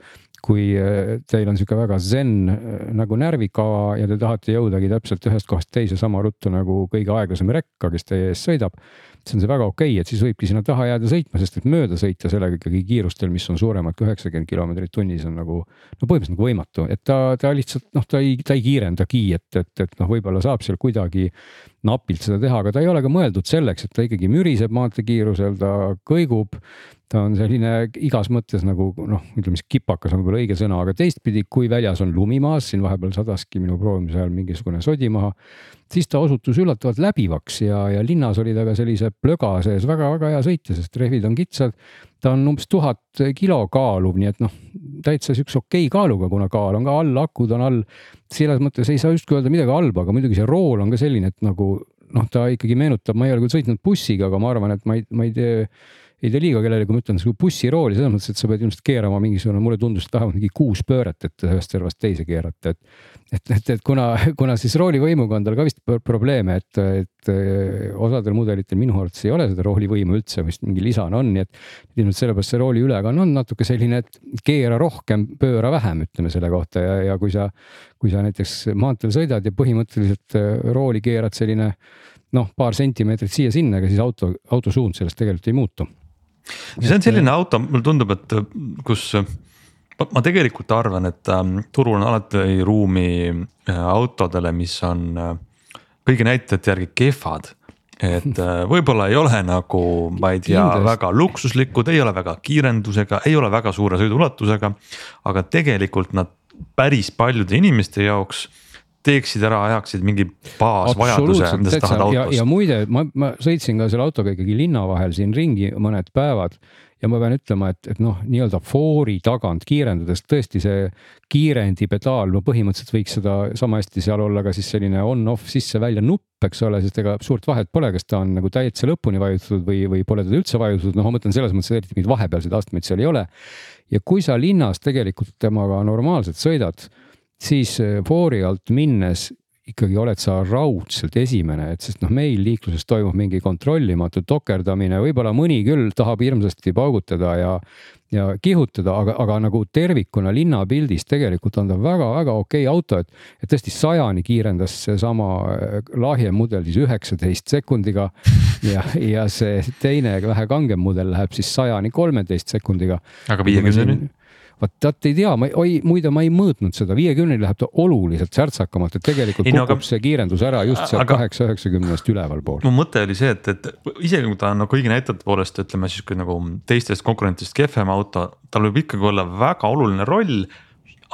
kui äh, teil on niisugune väga zen äh, nagu närvikava ja te tahate jõudagi täpselt ühest kohast teise sama ruttu nagu kõige aeglasem rekka, kes teie ees sõidab, siis on see väga okei okay,, et siis võibki sinna taha jääda sõitma, sest et mööda sõita sellega ikkagi kiirustel, mis on suuremad kui üheksakümmend kilomeetrit tunnis on nagu no põhimõtteliselt nagu võimatu, et ta, ta lihtsalt noh, ta ei, ta ei kiirendagi, et, et, et noh, võib-olla saab seal kuidagi napilt seda teha, aga ta ei ole ka mõeldud selleks, et ta ikkagi müriseb maanteekiirusel, ta kõigub ta on selline igas mõttes nagu noh, ütleme siis kipakas on võib-olla õige sõna, aga teistpidi, kui väljas on lumi maas, siin vahepeal sadaski minu proovimise ajal mingisugune sodi maha. siis ta osutus üllatavalt läbivaks ja, ja linnas oli ta ka sellise plöga sees väga-väga hea sõita, sest rehvid on kitsad. ta on umbes tuhat kilo kaaluv, nii et noh, täitsa siukse okei kaaluga, kuna kaal on ka all, akud on all. selles mõttes ei saa justkui öelda midagi halba, aga muidugi see rool on ka selline, et nagu noh, ta ikkagi meenutab, ma ei ole küll sõitnud bussiga, aga ma arvan, et ma ei, ma ei tee ei tee liiga kellelegi, ma ütlen, see bussirooli selles mõttes, et sa pead ilmselt keerama mingisugune, mulle tundus, et vähemalt mingi kuus pööret, et ühest servast teise keerata, et. et, et, et kuna, kuna siis roolivõimuga on tal ka vist probleeme, et, et osadel mudelitel minu arvates ei ole seda roolivõimu üldse, vist mingi lisane on, nii et. ilmselt sellepärast see rooli ülekanne on natuke selline, et keera rohkem, pööra vähem, ütleme selle kohta ja, ja kui sa. kui sa näiteks maanteel sõidad ja põhimõtteliselt rooli keerad selline noh, paar sentimeetrit siia-sinna, aga siis auto, auto suund sellest tegelikult ei muutu see on selline auto, mulle tundub, et kus ma tegelikult arvan, et ähm, turul on alati ruumi äh, autodele, mis on äh, kõigi näitajate järgi kehvad et äh, võib-olla ei ole nagu, ma ei tea, väga luksuslikud, ei ole väga kiirendusega, ei ole väga suure sõiduulatusega. aga tegelikult nad päris paljude inimeste jaoks teeksid ära, ajaksid mingi baasvajaduse, mida sa tahad autost. ja muide, ma, ma sõitsin ka selle autoga ikkagi linna vahel siin ringi mõned päevad ja ma pean ütlema, et, et noh, nii-öelda foori tagant kiirendades tõesti see kiirendi pedaal, no põhimõtteliselt võiks seda sama hästi seal olla ka siis selline on-off sisse-välja nupp, eks ole, sest ega suurt vahet pole, kas ta on nagu täitsa lõpuni vajutatud või, või pole teda üldse vajutatud, noh, ma mõtlen selles mõttes, et eriti mingeid vahepealseid astmeid seal ei ole. ja kui sa linnas tegelikult temaga normaalselt sõidad siis eh, foori alt minnes ikkagi oled sa raudselt esimene, et sest noh, meil liikluses toimub mingi kontrollimatu tokerdamine, võib-olla mõni küll tahab hirmsasti paugutada ja ja kihutada, aga, aga nagu tervikuna linnapildis tegelikult on ta väga-väga okei auto, et, et tõesti sajani kiirendas seesama eh, lahjem mudel siis üheksateist sekundiga ja, ja see teine vähe kangem mudel läheb siis sajani kolmeteist sekundiga. aga viiekümneni? Vot tead ei tea, ma, oi muide, ma ei mõõtnud seda, viiekümneni läheb ta oluliselt särtsakamalt, et tegelikult ei, kukub no, aga... see kiirendus ära just seal kaheksa üheksakümnest ülevalpool. mu mõte oli see, et, et isegi kui ta on no kõigi näitajate poolest ütleme siis kui nagu teistest konkurentidest kehvem auto, tal võib ikkagi olla väga oluline roll.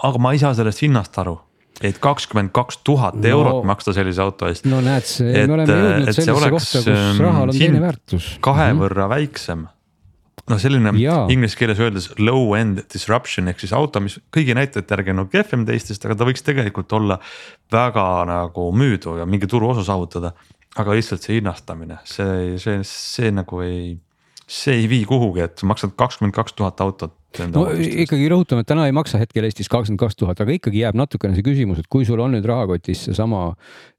aga ma ei saa sellest hinnast aru et kakskümmend kaks tuhat eurot no, maksta sellise auto eest. no näed, me oleme jõudnud sellesse kohta, kus rahal on ähm, teine väärtus. kahe mm -hmm. võrra väiksem noh, selline inglise keeles öeldes low-end disruption ehk siis auto, mis kõigi näitajate järgi on nagu kehvem teistest, aga ta võiks tegelikult olla väga nagu müüdu ja mingi turuosa saavutada. aga lihtsalt see hinnastamine, see, see, see nagu ei, see ei vii kuhugi, et maksad kakskümmend kaks tuhat autot. no ikkagi rõhutame, et täna ei maksa hetkel Eestis kakskümmend kaks tuhat, aga ikkagi jääb natukene see küsimus, et kui sul on nüüd rahakotis seesama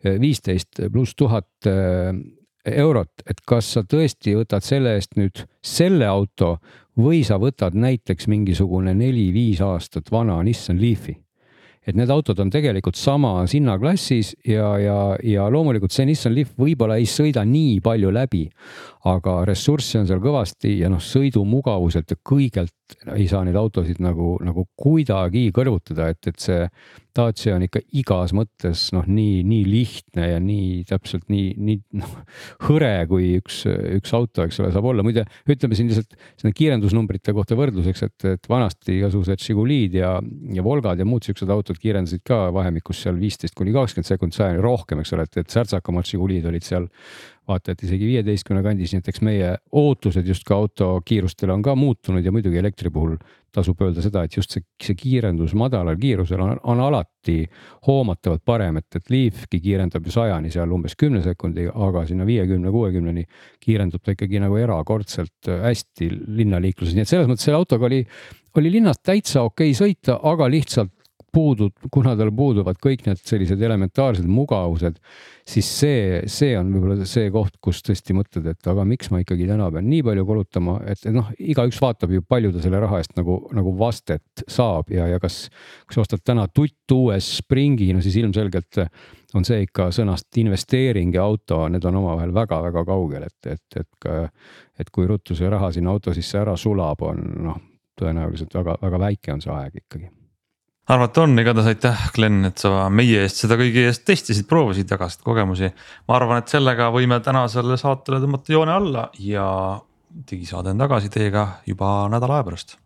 viisteist pluss tuhat eurot, et kas sa tõesti võtad selle eest nüüd selle auto või sa võtad näiteks mingisugune neli-viis aastat vana Nissan Leafi. Et need autod on tegelikult samas hinnaklassis ja, ja, ja loomulikult see Nissan Leaf võib-olla ei sõida nii palju läbi, aga ressurssi on seal kõvasti ja noh, sõidumugavuselt ja kõigelt ei saa neid autosid nagu, nagu kuidagi kõrvutada, et, et see Dacia on ikka igas mõttes noh, nii, nii lihtne ja nii täpselt nii, nii noh hõre, kui üks, üks auto, eks ole, saab olla. muide, ütleme siin lihtsalt sinna kiirendusnumbrite kohta võrdluseks, et, et vanasti igasugused Žigulid ja, ja Volgad ja muud siuksed autod kiirendasid ka vahemikus seal viisteist kuni kakskümmend sekundit sajani rohkem, eks ole, et, et särtsakamad Žigulid olid seal vaata et isegi viieteistkümne kandis, nii et eks meie ootused justkui auto kiirustele on ka muutunud ja muidugi elektri puhul tasub öelda seda, et just see, see kiirendus madalal kiirusel on, on alati hoomatavalt parem, et, et Leafki kiirendab ju sajani seal umbes kümne sekundiga, aga sinna viiekümne, kuuekümneni kiirendub ta ikkagi nagu erakordselt hästi linnaliikluses, nii et selles mõttes selle autoga oli, oli linnas täitsa okei okay sõita, aga lihtsalt puudub, kuna tal puuduvad kõik need sellised elementaarsed mugavused, siis see, see on võib-olla see koht, kus tõesti mõtled, et aga miks ma ikkagi täna pean nii palju kulutama, et noh, igaüks vaatab ju, palju ta selle raha eest nagu, nagu vastet saab ja, ja kas, kui sa ostad täna tuttuue Springi, no siis ilmselgelt on see ikka sõnast investeering ja auto, need on omavahel väga-väga kaugel, et, et, et, et kui ruttu see raha sinna auto sisse ära sulab, on noh, tõenäoliselt väga-väga väike on see aeg ikkagi arvata on, igatahes aitäh, Glen, et sa meie eest seda kõigi eest testisid, proovisid, jagasid kogemusi. ma arvan, et sellega võime tänasele saatele tõmmata joone alla ja digisaade on tagasi teiega juba nädala aja pärast